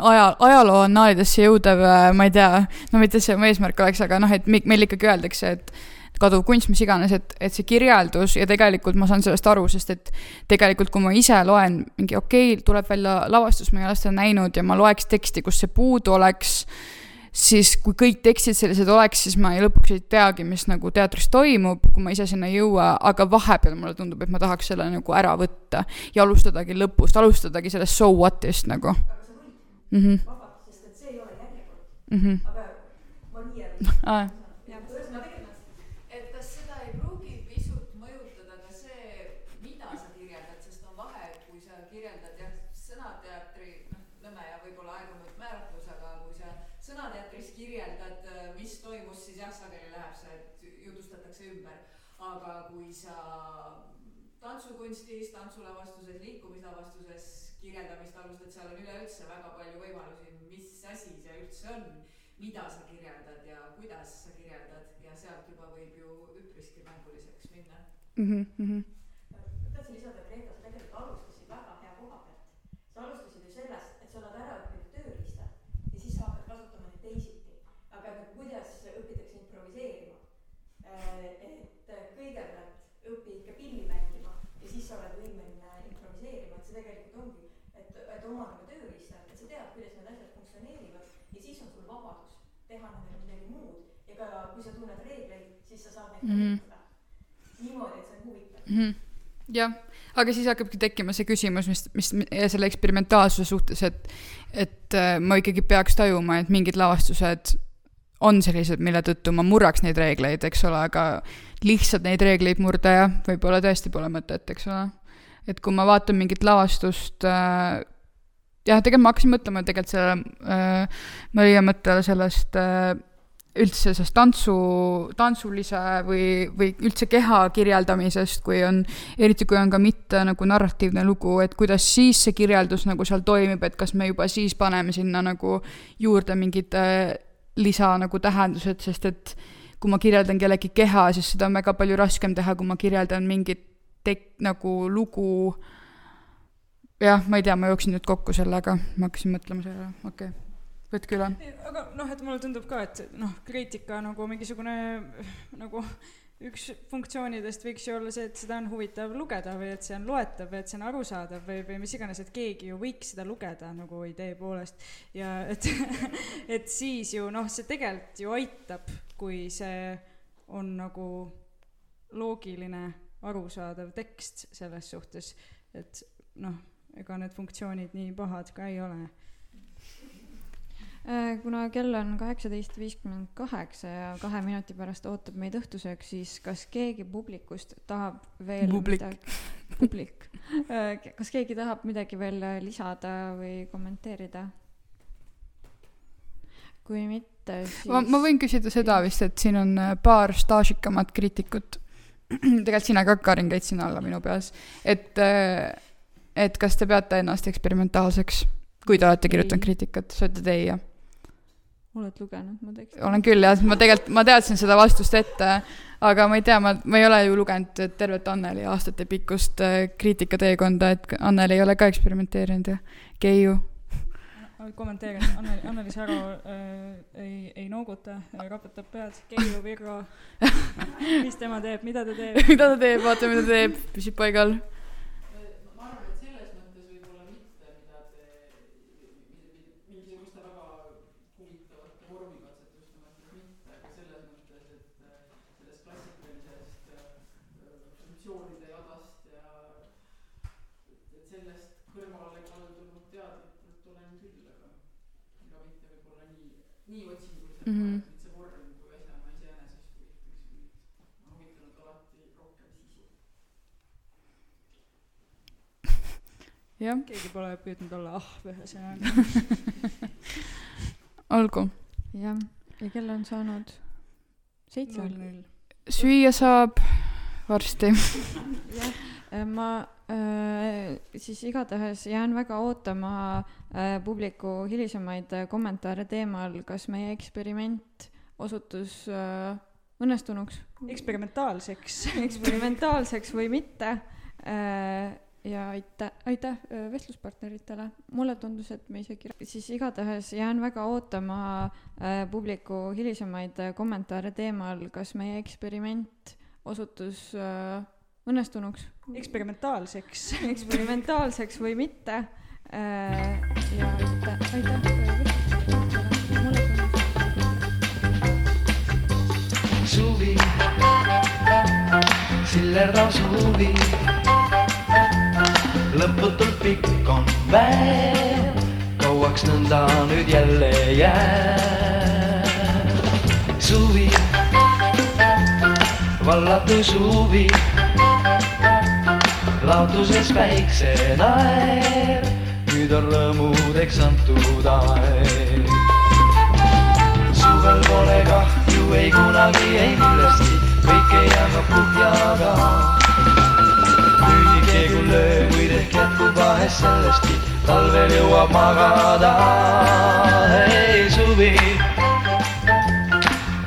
aja, ajaloo annaalidesse jõudev, äh, ma ei tea, no mitte see mu eesmärk oleks, aga noh, et meil ikkagi öeldakse, et kaduv kunst, mis iganes, et, et see kirjeldus ja tegelikult ma saan sellest aru, sest et tegelikult, kui ma ise loen mingi okei okay,, tuleb välja lavastus, ma ei ole seda näinud ja ma loeks teksti, kus see puudu oleks, siis kui kõik tekstid sellised oleks, siis ma ei, lõpuks ei teagi, mis nagu teatris toimub, kui ma ise sinna ei jõua, aga vahepeal mulle tundub, et ma tahaks selle nagu ära võtta ja alustadagi lõpust, alustadagi sellest so what'ist nagu mm -hmm. vabalt, sest et see ei ole järjekord mm. -hmm. aga ma nii jälle et mm. -hmm. tahtsin lisada, et Reeta, sa tegelikult alustasid väga hea koha pealt. sa alustasid ju sellest, et sa oled ära õppinud tööriistad ja siis sa hakkad kasutama neid teisiti. aga kuidas õpitakse improviseerima? Äh, et kõigepealt õpi ikka pilli mängima ja siis sa oled võimeline improviseerima, et see tegelikult ongi et oma nagu tööriistad, et sa tead, kuidas need asjad funktsioneerivad ja siis on sul vabadus teha nendega midagi muud ja ka kui sa tunned reegleid, siis sa saad neid mm -hmm. kasutada niimoodi, et mm. -hmm jah, aga siis hakkabki tekkima see küsimus, mis, mis selle eksperimentaalsuse suhtes, et, et äh, ma ikkagi peaks tajuma, et mingid lavastused on sellised, mille tõttu ma murraks neid reegleid, eks ole, aga lihtsalt neid reegleid murda jah, võib-olla tõesti pole mõtet, eks ole. et kui ma vaatan mingit lavastust äh, jah, tegelikult ma hakkasin mõtlema tegelikult selle äh, Maria mõttele sellest äh, üldse sellest tantsu, tantsulise või, või üldse keha kirjeldamisest, kui on, eriti kui on ka mitte nagu narratiivne lugu, et kuidas siis see kirjeldus nagu seal toimib, et kas me juba siis paneme sinna nagu juurde mingid äh, lisa nagu tähendused, sest et kui ma kirjeldan kellegi keha, siis seda on väga palju raskem teha, kui ma kirjeldan mingit tek-, nagu lugu. Jah, ma ei tea, ma jooksin nüüd kokku sellega, ma hakkasin mõtlema sellele, okei. okay võtke üle. aga noh, et mulle tundub ka, et noh, kriitika nagu mingisugune nagu üks funktsioonidest võiks ju olla see, et seda on huvitav lugeda või et see on loetav või et see on arusaadav või, või mis iganes, et keegi ju võiks seda lugeda nagu idee poolest. ja et et siis ju noh, see tegelikult ju aitab, kui see on nagu loogiline, arusaadav tekst selles suhtes, et noh ega need funktsioonid nii pahad ka ei ole kuna kell on kaheksateist viiskümmend kaheksa ja kahe minuti pärast ootab meid õhtusöök, siis kas keegi publikust tahab veel publik. midagi, publik, äh, kas keegi tahab midagi veel lisada või kommenteerida? kui mitte, siis. ma, võin küsida seda vist, et siin on äh, paar staažikamat kriitikut. tegelikult sina ka, Karin, käid sinna alla minu peas, et äh, et kas te peate ennast eksperimentaalseks, kui te olete kirjutanud kriitikat, sa ütled ei, jah? Oled lugenud mu teksti? olen küll jah, ma tegelikult, ma teadsin seda vastust ette, aga ma ei tea, ma, ma ei ole ju lugenud tervet Anneli aastatepikkust äh, kriitikateekonda, et Anneli ei ole ka eksperimenteerinud ja Keiu. kommenteerin, Anneli, Anneli Säro äh, ei, ei nooguta, raputab pead, Keiu Virro. mis tema teeb, mida ta teeb? mida ta teeb, vaata, mida ta teeb, püsib paigal. ma arvan, et selles mõttes võib-olla mitte, mida te, mingisuguste väga huvitavate vormikatsetuste mõttes mitte, aga selles mõttes, et äh, sellest klassikalisest äh, funktsioonide jadast ja et sellest kõrvale kaldunud teadlikult olen küll, aga aga mitte võib-olla nii, nii otsinguliselt Mhm. mm, -hmm. et see vorm kui asjana iseenesest huvitaks mind. ma olen huvitanud alati rohkem sisu. jah, keegi pole püüdnud olla ahv ühesõnaga. olgu. jah, ja kell on saanud seitse. null null. süüa saab varsti. jah, ma äh, siis igatahes jään väga ootama äh, publiku hilisemaid äh, kommentaare teemal, kas meie eksperiment osutus äh, õnnestunuks, eksperimentaalseks. eksperimentaalseks või mitte äh,. Ja aitäh, aitäh äh, vestluspartneritele, mulle tundus, et me isegi, siis igatahes jään väga ootama äh, publiku hilisemaid äh, kommentaare teemal, kas meie eksperiment osutus äh, õnnestunuks, eksperimentaalseks. eksperimentaalseks või mitte äh,. ja aitäh, aitäh äh, vestluspartneritele, mulle tundus, suvi, sillerdav suvi. Lõputult pikk on päev, kauaks nõnda nüüd jälle jääb. suvi, vallatu suvi, laotuses päiksenaer, nüüd on rõõmudeks antud aeg. Suvel pole kahju ei kunagi, ei millestki, kõike jagab kuhjaga. Vahest sellestki, talvel jõuab magada. ei suvi,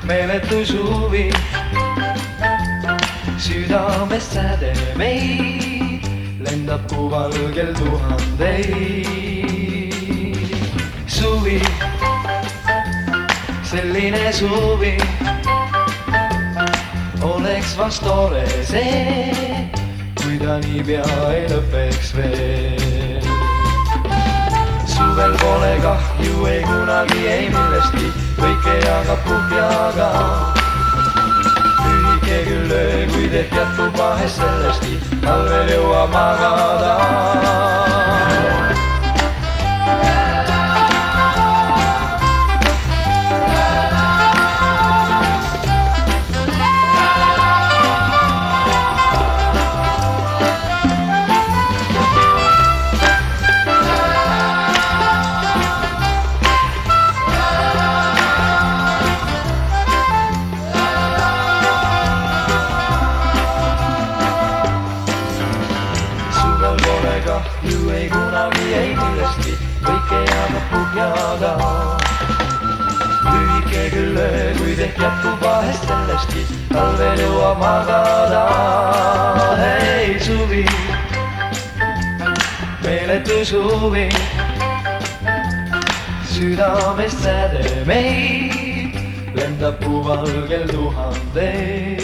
meeletu suvi, südamest säde meid, lendab kuu valgel tuhandeid. suvi selline suvi oleks vast tore see, kui ta niipea ei lõpeks veel. Suvel pole kahju ei kunagi, ei millestki, kõike jagab kuhjaga. lühike küll öö, kuid ehk jätkub vahest sellestki, talvel jõuab magada öö, kuid ehk jätkub vahest sellestki, talvel jõuab magada. ei suvi, meeletu suvi, südamest säde meid, lendab kuu valgel tuhandeid.